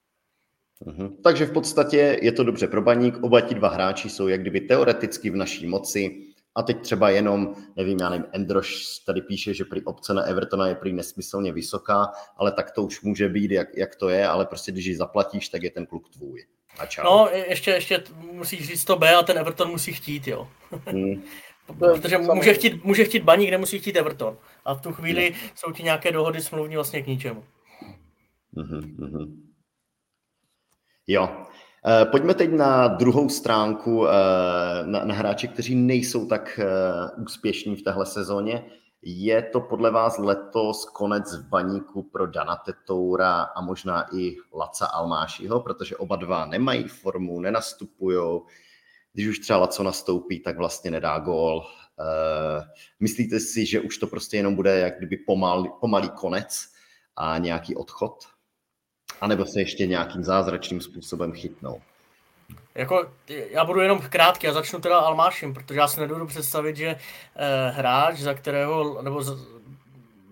Mhm. Takže v podstatě je to dobře pro baník, oba ti dva hráči jsou jak kdyby teoreticky v naší moci a teď třeba jenom, nevím, já nevím, Endroš tady píše, že prý obce na Evertona je prý nesmyslně vysoká, ale tak to už může být, jak, jak to je, ale prostě když ji zaplatíš, tak je ten kluk tvůj. A čau. No, ještě, ještě musíš říct to B a ten Everton musí chtít, jo. Hmm. Protože může chtít, může chtít baník, nemusí chtít Everton. A v tu chvíli hmm. jsou ti nějaké dohody smluvní vlastně k ničemu. Mm-hmm. Jo. Eh, pojďme teď na druhou stránku, eh, na, na hráče, kteří nejsou tak eh, úspěšní v téhle sezóně. Je to podle vás letos konec v baníku pro Dana Tetoura a možná i Laca Almášiho, protože oba dva nemají formu, nenastupují. Když už třeba Laco nastoupí, tak vlastně nedá gól. Myslíte si, že už to prostě jenom bude jak kdyby pomal, pomalý konec a nějaký odchod? A nebo se ještě nějakým zázračným způsobem chytnou? Jako, já budu jenom krátký, já začnu teda Almášem, protože já si nedovedu představit, že eh, hráč, za kterého, nebo z,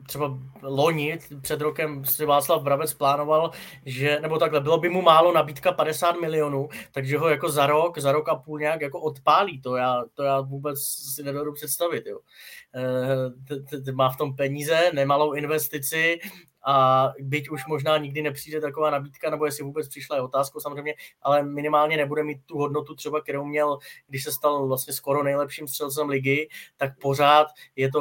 třeba loni před rokem si Václav Brabec plánoval, že, nebo takhle, bylo by mu málo nabídka 50 milionů, takže ho jako za rok, za rok a půl nějak jako odpálí, to já, to já vůbec si nedovedu představit, jo. E, má v tom peníze, nemalou investici, a byť už možná nikdy nepřijde taková nabídka, nebo jestli vůbec přišla je otázkou samozřejmě, ale minimálně nebude mít tu hodnotu třeba, kterou měl, když se stal vlastně skoro nejlepším střelcem ligy, tak pořád je to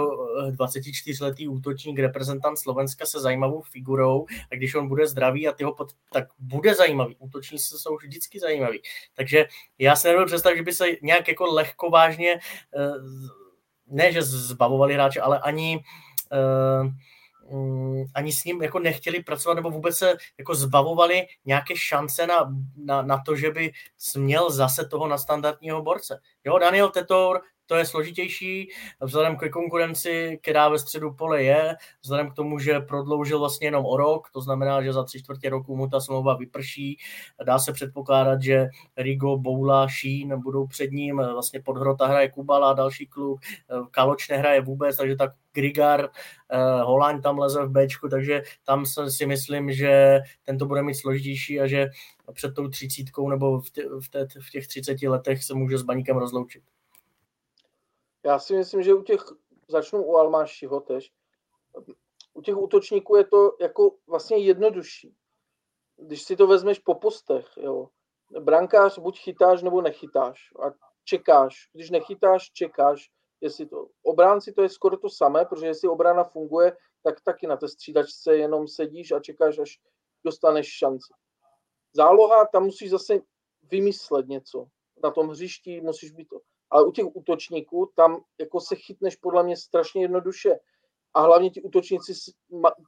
24-letý eh, útočník, reprezentant Slovenska se zajímavou figurou a když on bude zdravý a ty ho pod, tak bude zajímavý. Útočníci jsou vždycky zajímaví. Takže já se nebudu představit, že by se nějak jako lehko vážně eh, ne, že zbavovali hráče, ale ani uh, ani s ním jako nechtěli pracovat nebo vůbec se jako zbavovali nějaké šance na, na, na to, že by směl zase toho na standardního borce. Jo, Daniel Tetour to je složitější vzhledem k konkurenci, která ve středu pole je, vzhledem k tomu, že prodloužil vlastně jenom o rok, to znamená, že za tři čtvrtě roku mu ta smlouva vyprší. Dá se předpokládat, že Rigo, Boula, Šín budou před ním, vlastně pod Hrota hraje Kubala, další klub, Kaloč nehraje vůbec, takže tak Grigar, eh, Holáň tam leze v Bčku, takže tam si myslím, že tento bude mít složitější a že před tou třicítkou nebo v těch třiceti letech se může s baníkem rozloučit. Já si myslím, že u těch, začnu u Almášiho tež, u těch útočníků je to jako vlastně jednodušší. Když si to vezmeš po postech, jo. Brankář buď chytáš nebo nechytáš a čekáš. Když nechytáš, čekáš, jestli to. Obránci to je skoro to samé, protože jestli obrana funguje, tak taky na té střídačce jenom sedíš a čekáš, až dostaneš šanci. Záloha, tam musíš zase vymyslet něco. Na tom hřišti musíš být to ale u těch útočníků tam jako se chytneš podle mě strašně jednoduše. A hlavně ti útočníci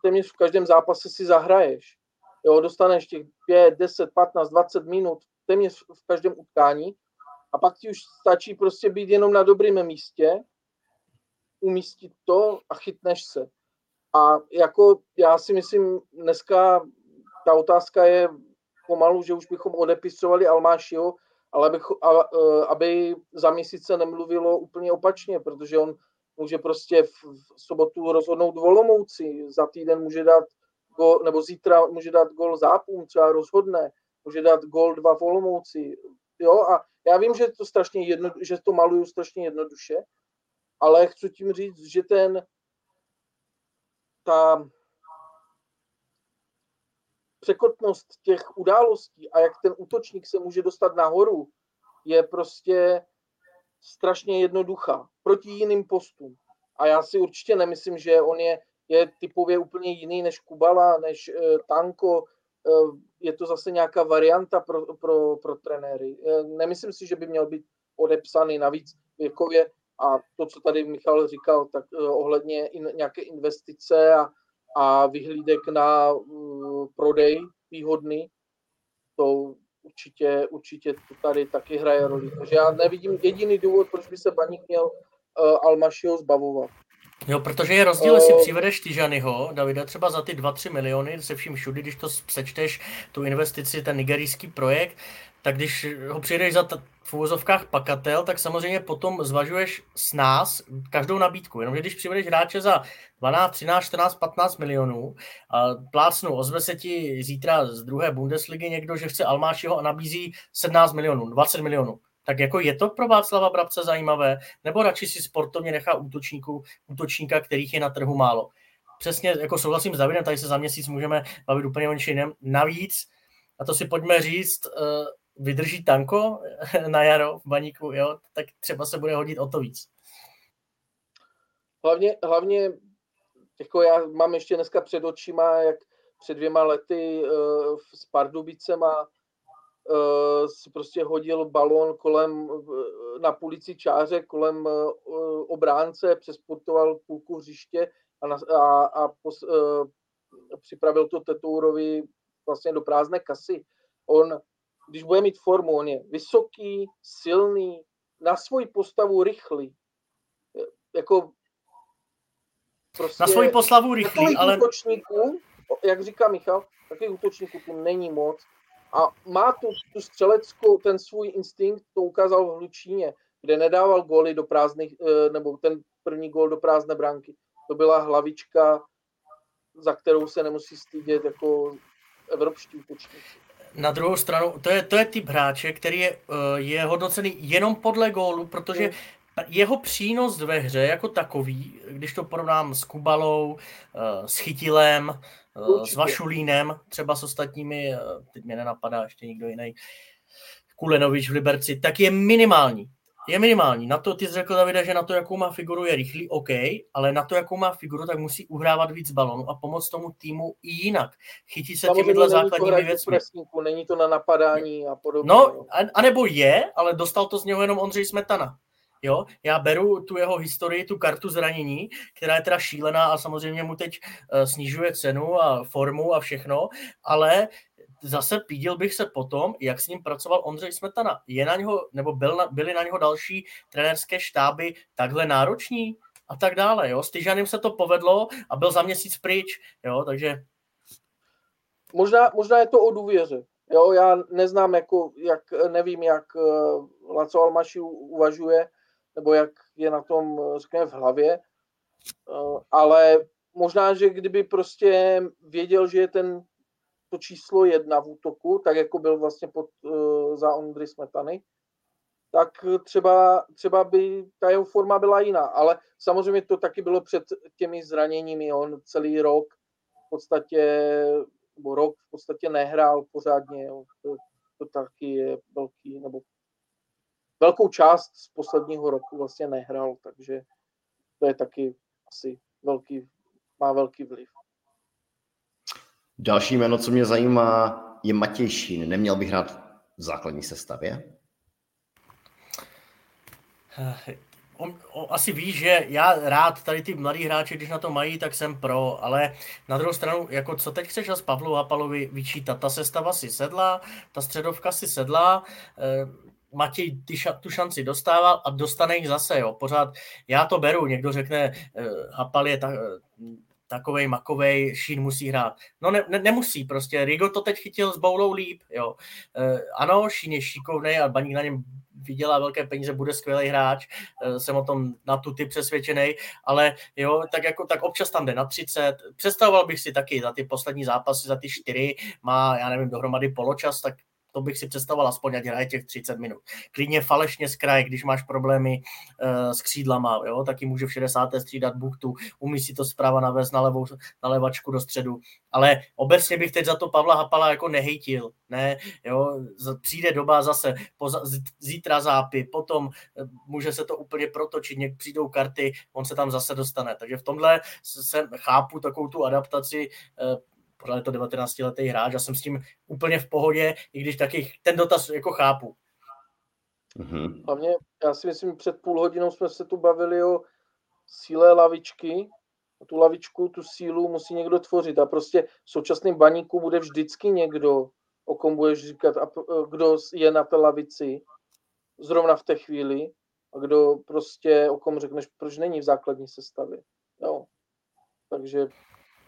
téměř v každém zápase si zahraješ. Jo, dostaneš těch 5, 10, 15, 20 minut téměř v každém utkání a pak ti už stačí prostě být jenom na dobrém místě, umístit to a chytneš se. A jako já si myslím, dneska ta otázka je pomalu, že už bychom odepisovali Almášiho, ale aby, e, aby za měsíc se nemluvilo úplně opačně, protože on může prostě v, sobotu rozhodnout volomouci, za týden může dát gol, nebo zítra může dát gol zápům, třeba rozhodne, může dát gol dva volomouci, jo, a já vím, že to strašně jedno, že to maluju strašně jednoduše, ale chci tím říct, že ten ta překotnost těch událostí a jak ten útočník se může dostat nahoru, je prostě strašně jednoduchá proti jiným postům. A já si určitě nemyslím, že on je, je typově úplně jiný než Kubala, než uh, Tanko. Uh, je to zase nějaká varianta pro, pro, pro trenéry. Uh, nemyslím si, že by měl být odepsaný navíc věkově a to, co tady Michal říkal, tak uh, ohledně in, nějaké investice a, a vyhlídek na uh, prodej výhodný, to určitě, určitě to tady taky hraje roli. Takže já nevidím jediný důvod, proč by se Baník měl uh, Almašiho zbavovat. Jo, protože je rozdíl, jestli uh, přivedeš Tyžanyho, Davida, třeba za ty 2-3 miliony, se vším všudy, když to sečteš, tu investici, ten nigerijský projekt, tak když ho přijedeš za v úvozovkách pakatel, tak samozřejmě potom zvažuješ s nás každou nabídku. Jenomže když přivedeš hráče za 12, 13, 14, 15 milionů a plácnu, ozve se ti zítra z druhé Bundesligy někdo, že chce Almášiho a nabízí 17 milionů, 20 milionů. Tak jako je to pro Václava Brabce zajímavé, nebo radši si sportovně nechá útočníku, útočníka, kterých je na trhu málo. Přesně jako souhlasím s Davidem, tady se za měsíc můžeme bavit úplně o něčem Navíc, a to si pojďme říct, eh, vydrží tanko na jaro v baníku, jo, tak třeba se bude hodit o to víc. Hlavně, hlavně jako já mám ještě dneska před očima, jak před dvěma lety uh, s Pardubicema uh, si prostě hodil balón kolem, na půlici čáře kolem uh, obránce, přesportoval půlku hřiště a, na, a, a pos, uh, připravil to Tetourovi vlastně do prázdné kasy. On, když bude mít formu, on je vysoký, silný, na svoji postavu rychlý. Jako prostě, na svoji postavu rychlý, ale... Útočníků, jak říká Michal, takových útočníků tu není moc. A má tu, tu střeleckou, ten svůj instinkt, to ukázal v Hlučíně, kde nedával góly do prázdných, eh, nebo ten první gól do prázdné branky. To byla hlavička, za kterou se nemusí stydět jako evropští útočníci. Na druhou stranu, to je, to je typ hráče, který je, eh, je hodnocený jenom podle gólu, protože jeho přínos ve hře jako takový, když to porovnám s Kubalou, eh, s Chytilem, Určitě. s Vašulínem, třeba s ostatními, teď mě nenapadá ještě nikdo jiný, Kulenovič v Liberci, tak je minimální je minimální. Na to, ty jsi řekl, Davide, že na to, jakou má figuru, je rychlý, OK, ale na to, jakou má figuru, tak musí uhrávat víc balonu a pomoct tomu týmu i jinak. Chytí se těmihle základními věcmi. Presníku, není to na napadání a podobně. No, a, a nebo je, ale dostal to z něho jenom Ondřej Smetana. Jo, já beru tu jeho historii, tu kartu zranění, která je teda šílená a samozřejmě mu teď uh, snižuje cenu a formu a všechno, ale zase pídil bych se potom, jak s ním pracoval Ondřej Smetana. Je na něho, nebo byl na, byly na něho další trenérské štáby takhle nároční a tak dále. Jo? S Tyžanem se to povedlo a byl za měsíc pryč, jo? takže... Možná, možná je to o důvěře. Jo, já neznám, jako, jak, nevím, jak uh, Laco Almaši uvažuje, nebo jak je na tom, řekněme, v hlavě, uh, ale možná, že kdyby prostě věděl, že je ten to číslo jedna v útoku, tak jako byl vlastně pod, uh, za Ondry Smetany, tak třeba, třeba by ta jeho forma byla jiná. Ale samozřejmě to taky bylo před těmi zraněními. On celý rok v podstatě, nebo rok v podstatě nehrál pořádně. To, to taky je velký, nebo velkou část z posledního roku vlastně nehrál, takže to je taky asi velký, má velký vliv. Další jméno, co mě zajímá, je Matěj Šín. Neměl bych hrát v základní sestavě? Eh, on, on asi ví, že já rád tady ty mladí hráči, když na to mají, tak jsem pro, ale na druhou stranu, jako co teď chceš z Pavlu Hapalovi vyčítat, ta sestava si sedla, ta středovka si sedla, eh, Matěj ty ša, tu šanci dostával a dostane ji zase, jo, pořád, já to beru, někdo řekne, eh, Hapal je ta, takovej makovej, Šín musí hrát. No ne, ne, nemusí prostě, Rigo to teď chytil s Boulou líp, jo. E, ano, Šín je šikovný a Baník na něm vydělá velké peníze, bude skvělý hráč, e, jsem o tom na tu ty přesvědčený, ale jo, tak jako tak občas tam jde na 30. Představoval bych si taky za ty poslední zápasy, za ty čtyři, má, já nevím, dohromady poločas, tak to bych si představoval aspoň, ať hraje těch 30 minut. Klidně falešně z kraje, když máš problémy uh, s křídlama, jo, taky může v 60. střídat buchtu, umí si to zprava navést na, levou, na levačku do středu. Ale obecně bych teď za to Pavla Hapala jako nehejtil. Ne, jo, přijde doba zase, poza, zítra zápy, potom eh, může se to úplně protočit, něk přijdou karty, on se tam zase dostane. Takže v tomhle se chápu takovou tu adaptaci uh, pořád je to 19-letý hráč a jsem s tím úplně v pohodě, i když taky ten dotaz jako chápu. Mm-hmm. Hlavně, já si myslím, před půl hodinou jsme se tu bavili o síle lavičky. A tu lavičku, tu sílu musí někdo tvořit. A prostě v současném baníku bude vždycky někdo, o kom budeš říkat, a kdo je na té lavici zrovna v té chvíli a kdo prostě, o kom řekneš, proč není v základní sestavě. Jo. Takže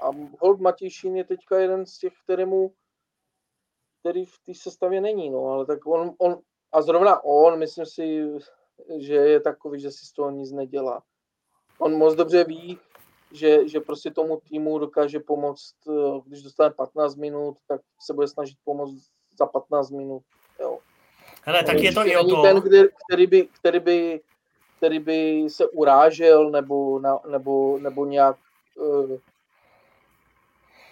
a hold Matějšín je teďka jeden z těch, kterému, který v té sestavě není, no, ale tak on, on, a zrovna on, myslím si, že je takový, že si z toho nic nedělá. On moc dobře ví, že, že prostě tomu týmu dokáže pomoct, když dostane 15 minut, tak se bude snažit pomoct za 15 minut. Jo. Hele, tak je to i o to. ten, který, který, by, který, by, který by se urážel nebo, na, nebo, nebo nějak uh,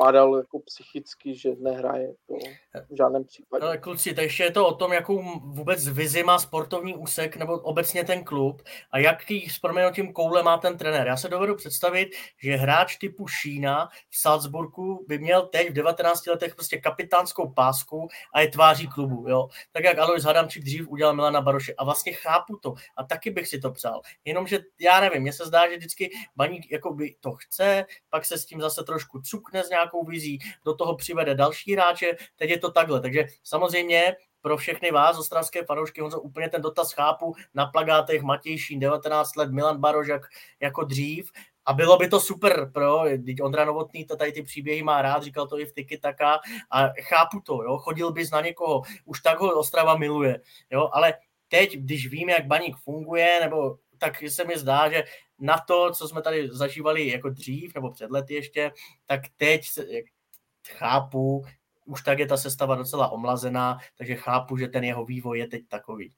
padal jako psychicky, že nehraje to v žádném případě. Ale kluci, takže je to o tom, jakou vůbec vizi má sportovní úsek nebo obecně ten klub a jaký s proměnutím koule má ten trenér. Já se dovedu představit, že hráč typu Šína v Salzburgu by měl teď v 19 letech prostě kapitánskou pásku a je tváří klubu. Jo? Tak jak Alois Hadamčík dřív udělal Milana Baroše. A vlastně chápu to a taky bych si to přál. Jenomže já nevím, mně se zdá, že vždycky baník jako by to chce, pak se s tím zase trošku cukne s nějakou vizí, do toho přivede další hráče, teď je to takhle. Takže samozřejmě pro všechny vás, ostravské fanoušky, Honzo, úplně ten dotaz chápu, na plagátech Matěj Šín, 19 let, Milan Baroš jak, jako dřív, a bylo by to super, pro, teď Ondra Novotný to tady ty příběhy má rád, říkal to i v Tiki Taka a chápu to, jo, chodil bys na někoho, už tak ho Ostrava miluje, jo, ale teď, když vím, jak baník funguje, nebo tak se mi zdá, že na to, co jsme tady zažívali jako dřív, nebo před lety ještě, tak teď chápu, už tak je ta sestava docela omlazená, takže chápu, že ten jeho vývoj je teď takový.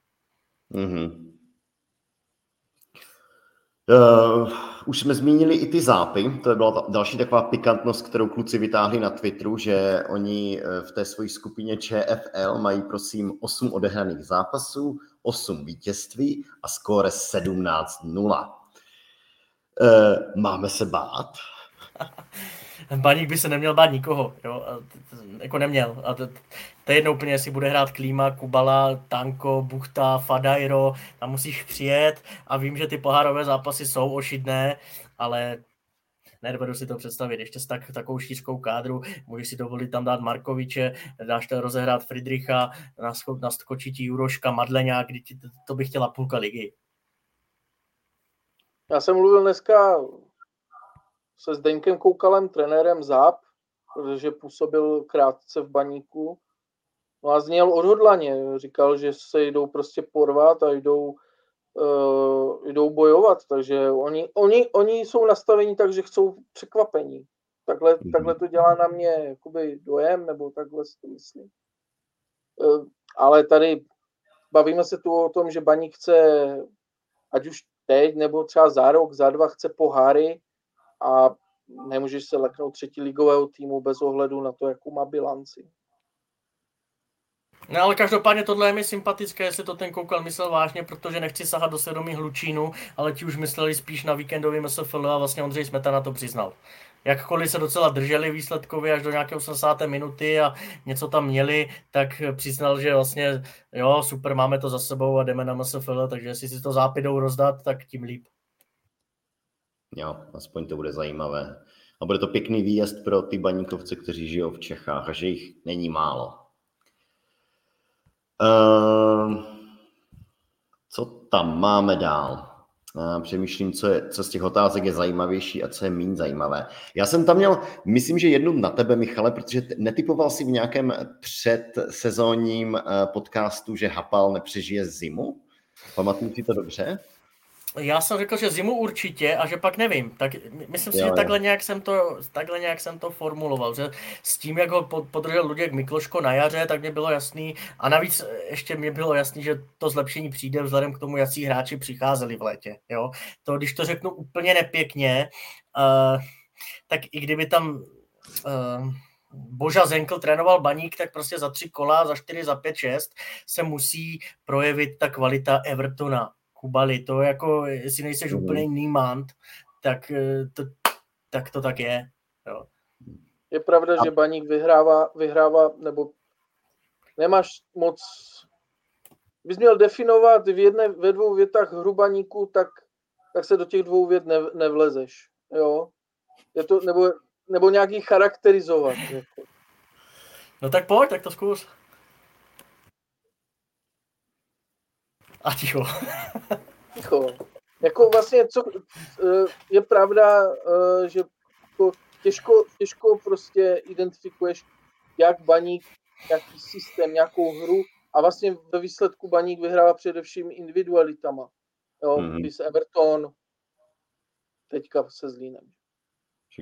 Mm-hmm. Uh, už jsme zmínili i ty zápy, to byla ta další taková pikantnost, kterou kluci vytáhli na Twitteru, že oni eh, v té své skupině ČFL mají prosím 8 odehraných zápasů, 8 vítězství a skóre 17-0. Uh, máme se bát? Baník by se neměl bát nikoho, jo, a jako neměl. A to, to je jedno úplně, jestli bude hrát Klíma, Kubala, Tanko, Buchta, Fadajro, tam musíš přijet a vím, že ty pohárové zápasy jsou ošidné, ale nedovedu si to představit. Ještě s tak, takovou šířkou kádru můžeš si dovolit tam dát Markoviče, dáš to rozehrát Friedricha, naskočí ti Juroška, Madleňák, to bych chtěla půlka ligy. Já jsem mluvil dneska se Zdeňkem Koukalem, trenérem ZAP, protože působil krátce v baníku. No a zněl odhodlaně. Říkal, že se jdou prostě porvat a jdou, uh, jdou bojovat. Takže oni, oni, oni jsou nastavení tak, že chcou překvapení. Takhle, mm-hmm. takhle to dělá na mě jakoby dojem, nebo takhle si to myslím. Uh, ale tady bavíme se tu o tom, že baník chce, ať už teď, nebo třeba za rok, za dva chce poháry, a nemůžeš se leknout třetí ligového týmu bez ohledu na to, jakou má bilanci. No ale každopádně tohle je mi sympatické, jestli to ten koukal myslel vážně, protože nechci sahat do svědomí hlučínu, ale ti už mysleli spíš na víkendový MSFL a vlastně Ondřej Smetana to přiznal. Jakkoliv se docela drželi výsledkově až do nějaké 80. minuty a něco tam měli, tak přiznal, že vlastně jo, super, máme to za sebou a jdeme na MSFL, takže jestli si to zápidou rozdat, tak tím líp. Jo, aspoň to bude zajímavé. A bude to pěkný výjezd pro ty baníkovce, kteří žijou v Čechách a že jich není málo. Uh, co tam máme dál? Uh, přemýšlím, co, je, co z těch otázek je zajímavější a co je méně zajímavé. Já jsem tam měl, myslím, že jednu na tebe, Michale, protože netypoval si v nějakém předsezónním uh, podcastu, že Hapal nepřežije zimu. Pamatuju si to dobře? Já jsem řekl, že zimu určitě a že pak nevím. Tak myslím si, jo, že takhle nějak, jsem to, takhle nějak jsem to formuloval, že s tím, jak ho podržel Luděk Mikloško na jaře, tak mě bylo jasný a navíc ještě mě bylo jasný, že to zlepšení přijde vzhledem k tomu, jaký hráči přicházeli v létě. Jo? To, když to řeknu úplně nepěkně, uh, tak i kdyby tam uh, Boža Zenkl trénoval baník, tak prostě za tři kola, za čtyři, za pět, šest se musí projevit ta kvalita Evertona Kubali, to jako, jestli nejseš mm. úplně nímant, tak eh, to, tak to tak je. Jo. Je pravda, A... že Baník vyhrává, vyhrává, nebo nemáš moc bys měl definovat v jedné, ve dvou větách hru baníku, tak, tak se do těch dvou vět ne, nevlezeš. Jo? Je to, nebo, nebo nějaký charakterizovat. Jako. No tak pojď, tak to zkus. A ticho. ticho. Jako vlastně, co, eh, je pravda, eh, že jako těžko, těžko prostě identifikuješ, jak baník, jaký systém, nějakou hru a vlastně ve výsledku baník vyhrává především individualitama. Jo, mm-hmm. Everton, teďka se Zlínem.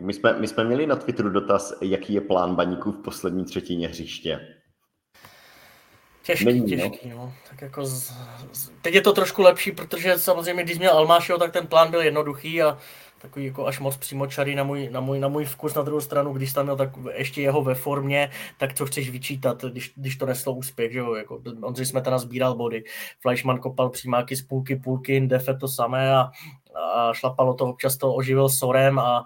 My jsme, my jsme měli na Twitteru dotaz, jaký je plán baníků v poslední třetině hřiště. Těžký, Není, těžký, no. no. Tak jako z, z, teď je to trošku lepší, protože samozřejmě, když měl Almášeho, tak ten plán byl jednoduchý a takový jako až moc přímočarý na můj, na, můj, na můj vkus. Na druhou stranu, když tam měl tak ještě jeho ve formě, tak co chceš vyčítat, když, když to neslo úspěch, že jo? Jako, Ondřej jsme teda sbíral body. Fleischmann kopal přímáky z půlky, půlky, Defe to samé a, a šlapalo to občas to oživil Sorem a,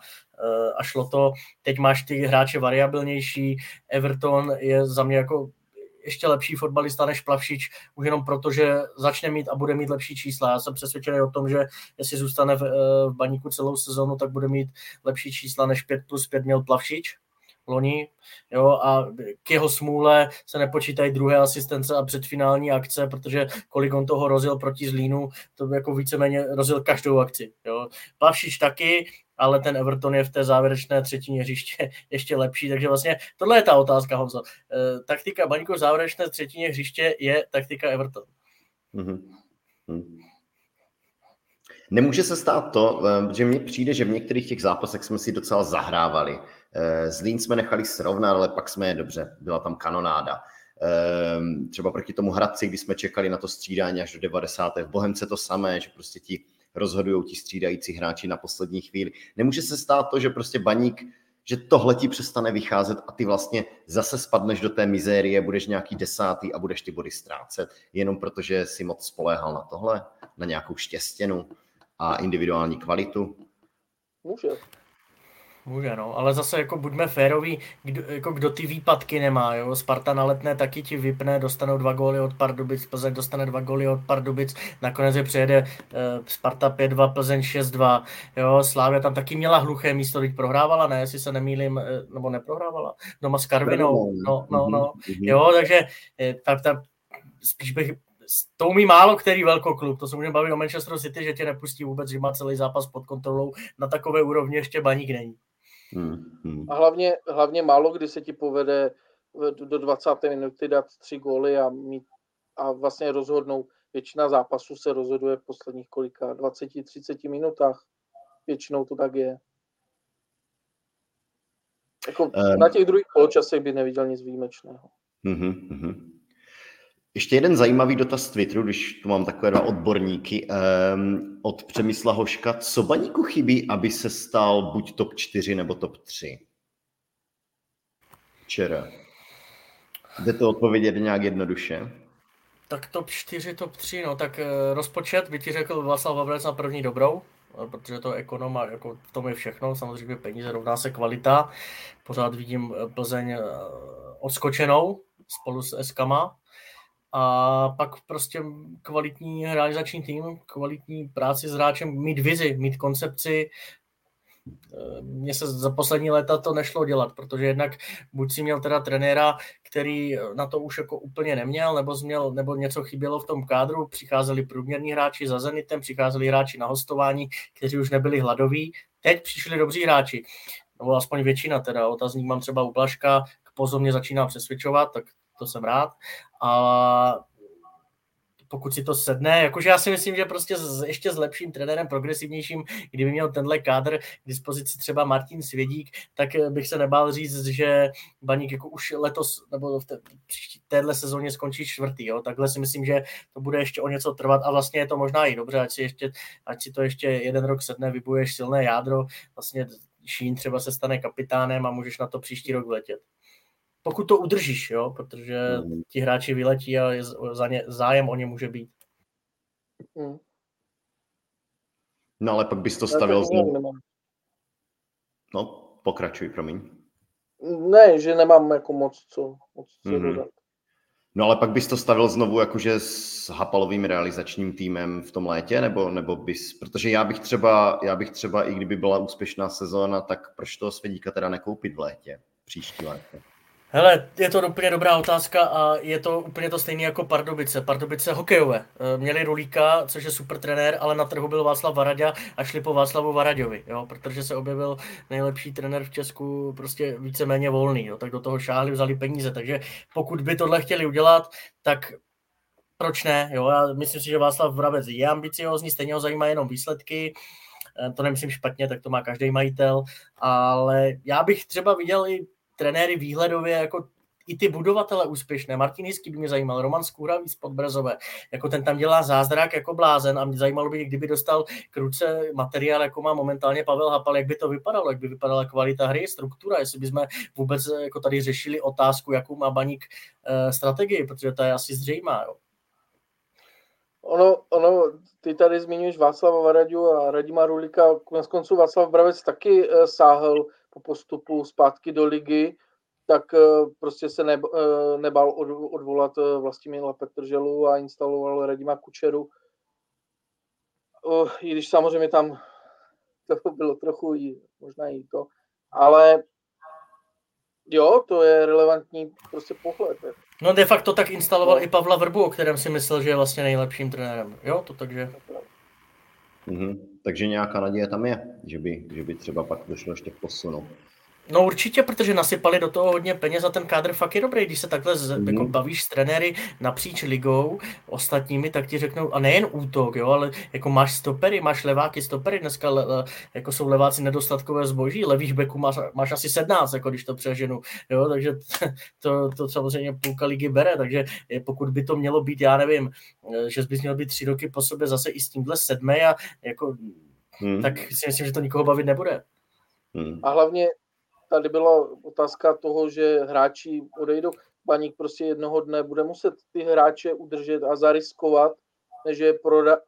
a šlo to. Teď máš ty hráče variabilnější, Everton je za mě jako ještě lepší fotbalista než Plavšič, už jenom proto, že začne mít a bude mít lepší čísla. Já jsem přesvědčený o tom, že jestli zůstane v, eh, v baníku celou sezonu, tak bude mít lepší čísla než 5 plus 5 měl Plavšič loni, jo, a k jeho smůle se nepočítají druhé asistence a předfinální akce, protože kolik on toho rozil proti Zlínu, to by jako víceméně rozil každou akci, jo. Plavšič taky, ale ten Everton je v té závěrečné třetině hřiště ještě lepší, takže vlastně tohle je ta otázka, Honzo. E, taktika Baníku v závěrečné třetině hřiště je taktika Everton. Mm-hmm. Nemůže se stát to, eh, že mně přijde, že v některých těch zápasech jsme si docela zahrávali. Eh, Zlín jsme nechali srovnat, ale pak jsme je dobře, byla tam kanonáda. Třeba proti tomu Hradci, kdy jsme čekali na to střídání až do 90. V Bohemce to samé, že prostě ti rozhodují ti střídající hráči na poslední chvíli. Nemůže se stát to, že prostě baník, že tohle ti přestane vycházet a ty vlastně zase spadneš do té mizérie, budeš nějaký desátý a budeš ty body ztrácet, jenom protože si moc spoléhal na tohle, na nějakou štěstěnu a individuální kvalitu. Může. Může, no, ale zase jako buďme féroví, kdo, jako kdo ty výpadky nemá, jo, Sparta na letné taky ti vypne, dostanou dva góly od Pardubic, Plzeň dostane dva góly od Pardubic, nakonec je přijede uh, Sparta 5-2, Plzeň 6-2, jo, Slávia tam taky měla hluché místo, teď prohrávala, ne, jestli se nemýlím, eh, nebo neprohrávala, doma s Karvinou, no, no, no, mhm. jo, takže eh, ta, ta, spíš bych to umí málo který velkoklub, to se můžeme bavit o Manchester City, že tě nepustí vůbec, že má celý zápas pod kontrolou, na takové úrovni ještě baník není. Hmm, hmm. A hlavně, hlavně málo kdy se ti povede do 20. minuty dát tři góly a, mít, a vlastně rozhodnou. Většina zápasů se rozhoduje v posledních kolika 20-30 minutách. Většinou to tak je. Jako um, na těch druhých poločasech by neviděl nic výjimečného. Uh-huh. Ještě jeden zajímavý dotaz z Twitteru, když tu mám takové dva odborníky. Um, od Přemysla Hoška. Co baníku chybí, aby se stal buď top 4 nebo top 3? Včera. Jde to odpovědět nějak jednoduše? Tak top 4, top 3, no tak uh, rozpočet by ti řekl Václav Vabrec na první dobrou, eh, protože to ekonom a jako v tom je všechno, samozřejmě peníze rovná se kvalita. Pořád vidím eh, Plzeň odskočenou spolu s Eskama, a pak prostě kvalitní realizační tým, kvalitní práci s hráčem, mít vizi, mít koncepci. E, mně se za poslední léta to nešlo dělat, protože jednak buď si měl teda trenéra, který na to už jako úplně neměl, nebo, změl, nebo něco chybělo v tom kádru, přicházeli průměrní hráči za Zenitem, přicházeli hráči na hostování, kteří už nebyli hladoví. Teď přišli dobří hráči, nebo aspoň většina teda. Otazník mám třeba u Blaška, k pozorně začíná přesvědčovat, tak to jsem rád. A pokud si to sedne, jakože já si myslím, že prostě s, ještě s lepším trenérem, progresivnějším, kdyby měl tenhle kádr k dispozici třeba Martin Svědík, tak bych se nebál říct, že Baník jako už letos nebo v té, příští téhle sezóně skončí čtvrtý. Jo? Takhle si myslím, že to bude ještě o něco trvat a vlastně je to možná i dobře, ať si, ještě, ať si to ještě jeden rok sedne, vybuješ silné jádro, vlastně Šín třeba se stane kapitánem a můžeš na to příští rok vletět pokud to udržíš, jo, protože mm. ti hráči vyletí a je za ně, zájem o ně může být. Mm. No ale pak bys to stavil znovu. No, pokračuj, promiň. Ne, že nemám jako moc co, moc co mm-hmm. dodat. No ale pak bys to stavil znovu jakože s Hapalovým realizačním týmem v tom létě, nebo, nebo bys, protože já bych třeba, já bych třeba, i kdyby byla úspěšná sezóna, tak proč toho Svědíka teda nekoupit v létě, příští létě? Hele, je to úplně dobrá otázka a je to úplně to stejné jako Pardubice. Pardubice hokejové. Eh, měli Rulíka, což je super trenér, ale na trhu byl Václav Varaďa a šli po Václavu Varaďovi, jo, protože se objevil nejlepší trenér v Česku, prostě víceméně volný, jo, tak do toho šáhli, vzali peníze. Takže pokud by tohle chtěli udělat, tak proč ne? Jo? Já myslím si, že Václav Vravec je ambiciozní, stejně ho zajímá jenom výsledky, eh, to nemyslím špatně, tak to má každý majitel, ale já bych třeba viděl i trenéry výhledově jako i ty budovatele úspěšné. Martin Hysky by mě zajímal, Roman Skůravý z Podbrazové, jako ten tam dělá zázrak jako blázen a mě zajímalo by, kdyby dostal k ruce materiál, jako má momentálně Pavel Hapal, jak by to vypadalo, jak by vypadala kvalita hry, struktura, jestli bychom vůbec jako tady řešili otázku, jakou má baník uh, strategii, protože to je asi zřejmá. Jo. Ono, ono, ty tady zmiňuješ Václava Varaďu a Radima Rulika. Konec konců Václav Bravec taky uh, sáhl po postupu zpátky do ligy, tak uh, prostě se ne, uh, nebal od, odvolat uh, Vlastimila Petrželu a instaloval Radima Kučeru. Uh, I když samozřejmě tam to bylo trochu i, možná i to, ale jo, to je relevantní prostě pohled. No de facto tak instaloval no. i Pavla Vrbu, o kterém si myslel, že je vlastně nejlepším trenérem. Jo, to takže... Mm-hmm. Takže nějaká naděje tam je, že by, že by třeba pak došlo ještě k posunu. No určitě, protože nasypali do toho hodně peněz a ten kádr fakt je dobrý. Když se takhle z, mm. jako bavíš s trenéry napříč ligou ostatními, tak ti řeknou, a nejen útok, jo, ale jako máš stopery, máš leváky stopery, dneska le, le, jako jsou leváci nedostatkové zboží, levých beků máš, máš asi 17, jako když to přeženu, jo, takže to, to samozřejmě půlka ligy bere, takže pokud by to mělo být, já nevím, že bys měl být tři roky po sobě zase i s tímhle sedmé a jako, hmm. tak si myslím, že to nikoho bavit nebude. Hmm. A hlavně tady byla otázka toho, že hráči odejdou. Baník prostě jednoho dne bude muset ty hráče udržet a zariskovat, než je proda,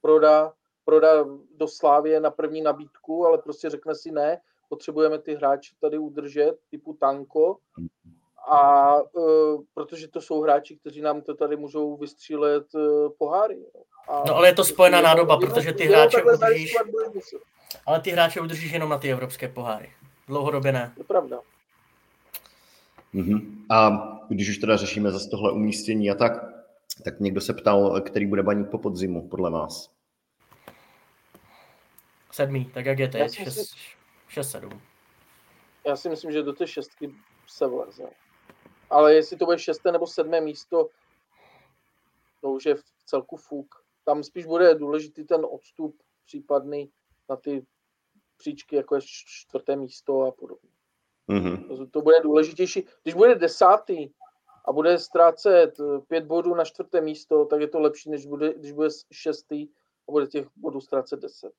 proda, proda do Slávě na první nabídku, ale prostě řekne si ne, potřebujeme ty hráče tady udržet, typu Tanko, a uh, protože to jsou hráči, kteří nám to tady můžou vystřílet uh, poháry. A no ale je to spojená nádoba, protože ty hráče udržíš, ale ty hráče udržíš jenom na ty evropské poháry. Dlouhodobě ne. To je pravda. Mm-hmm. A když už teda řešíme zase tohle umístění a tak, tak někdo se ptal, který bude baník po podzimu, podle vás? Sedmý, tak jak je teď, 6-7. Já si myslím, že do té šestky se vleze. Ale jestli to bude šesté nebo sedmé místo, to už je v celku fuk. Tam spíš bude důležitý ten odstup případný na ty příčky, jako je čtvrté místo a podobně. Mm-hmm. To, to bude důležitější. Když bude desátý a bude ztrácet eh, pět bodů na čtvrté místo, tak je to lepší, než bude, když bude šestý a bude těch bodů ztrácet deset.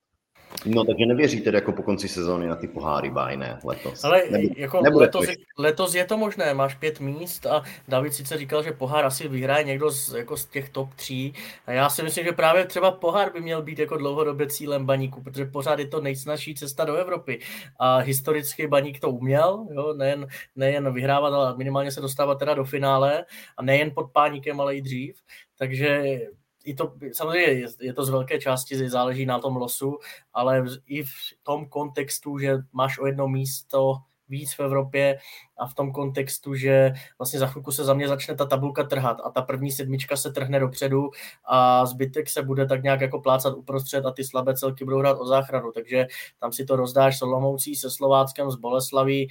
No takže nevěříte jako po konci sezóny na ty poháry bajné letos? Ale nebude, jako nebude letos, letos je to možné, máš pět míst a David sice říkal, že pohár asi vyhraje někdo z, jako z těch top tří. A já si myslím, že právě třeba pohár by měl být jako dlouhodobě cílem baníku, protože pořád je to nejsnažší cesta do Evropy. A historicky baník to uměl, jo, nejen, nejen vyhrávat, ale minimálně se dostávat teda do finále a nejen pod páníkem, ale i dřív, takže i to, samozřejmě je, je to z velké části, záleží na tom losu, ale i v tom kontextu, že máš o jedno místo víc v Evropě a v tom kontextu, že vlastně za chvilku se za mě začne ta tabulka trhat a ta první sedmička se trhne dopředu a zbytek se bude tak nějak jako plácat uprostřed a ty slabé celky budou hrát o záchranu, takže tam si to rozdáš s Olomoucí, se Slováckem, s Boleslaví,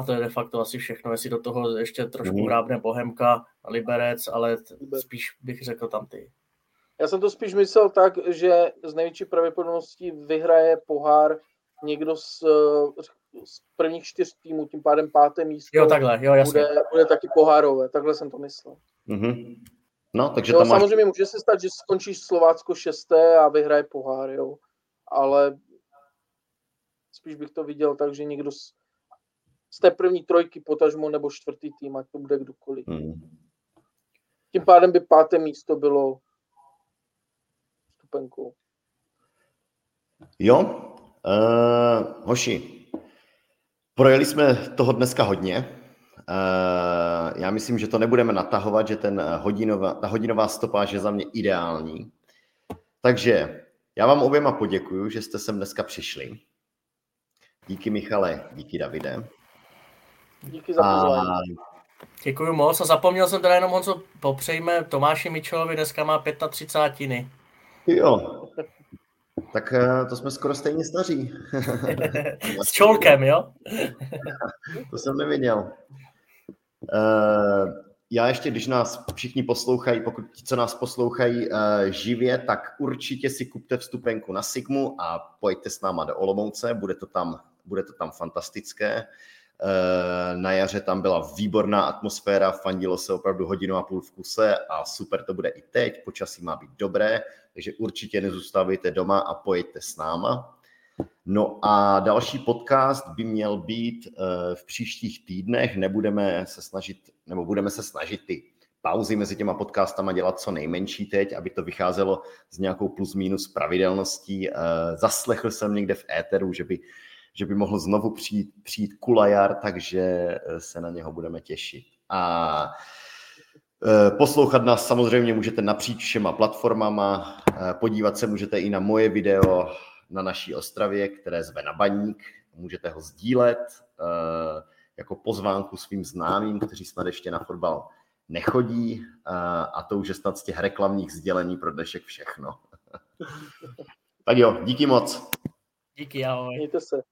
a to je de facto asi všechno, jestli do toho ještě trošku mm. hrábne Bohemka, Liberec, ale spíš bych řekl tam ty. Já jsem to spíš myslel tak, že z největší pravděpodobností vyhraje pohár někdo z, z prvních čtyř týmů, tím pádem páté místo jo, takhle, jo, jasně. Bude, bude taky pohárové, takhle jsem to myslel. Mm-hmm. No, takže jo, tam máš... samozřejmě může se stát, že skončíš Slovácko šesté a vyhraje pohár, jo. Ale spíš bych to viděl tak, že někdo z, z té první trojky potažmo nebo čtvrtý tým, ať to bude kdokoliv. Hmm. Tím pádem by páté místo bylo stupenkou. Jo, uh, hoši, projeli jsme toho dneska hodně. Uh, já myslím, že to nebudeme natahovat, že ten hodinová, ta hodinová stopáž je za mě ideální. Takže já vám oběma poděkuju, že jste sem dneska přišli. Díky Michale, díky Davide. Díky za pozvání. Děkuji moc a zapomněl jsem teda jenom, co popřejme Tomáši Mičelovi, dneska má 35. Jo, tak eh, to jsme skoro stejně staří. S čolkem, jo? to jsem neviděl. Uh, já ještě, když nás všichni poslouchají, pokud ti, co nás poslouchají uh, živě, tak určitě si kupte vstupenku na Sigmu a pojďte s náma do Olomouce, bude to tam, bude to tam fantastické. Na jaře tam byla výborná atmosféra, fandilo se opravdu hodinu a půl v kuse a super to bude i teď, počasí má být dobré, takže určitě nezůstávejte doma a pojďte s náma. No a další podcast by měl být eh, v příštích týdnech. Nebudeme se snažit, nebo budeme se snažit ty pauzy mezi těma podcastama dělat co nejmenší teď, aby to vycházelo s nějakou plus minus pravidelností. Eh, zaslechl jsem někde v éteru, že by, že by mohl znovu přijít, přijít Kulajar, takže eh, se na něho budeme těšit. A Poslouchat nás samozřejmě můžete napříč všema platformama, podívat se můžete i na moje video, na naší Ostravě, které zve na baník. Můžete ho sdílet jako pozvánku svým známým, kteří snad ještě na fotbal nechodí a to už je snad z těch reklamních sdělení pro dnešek všechno. tak jo, díky moc. Díky, ahoj. Mějte se.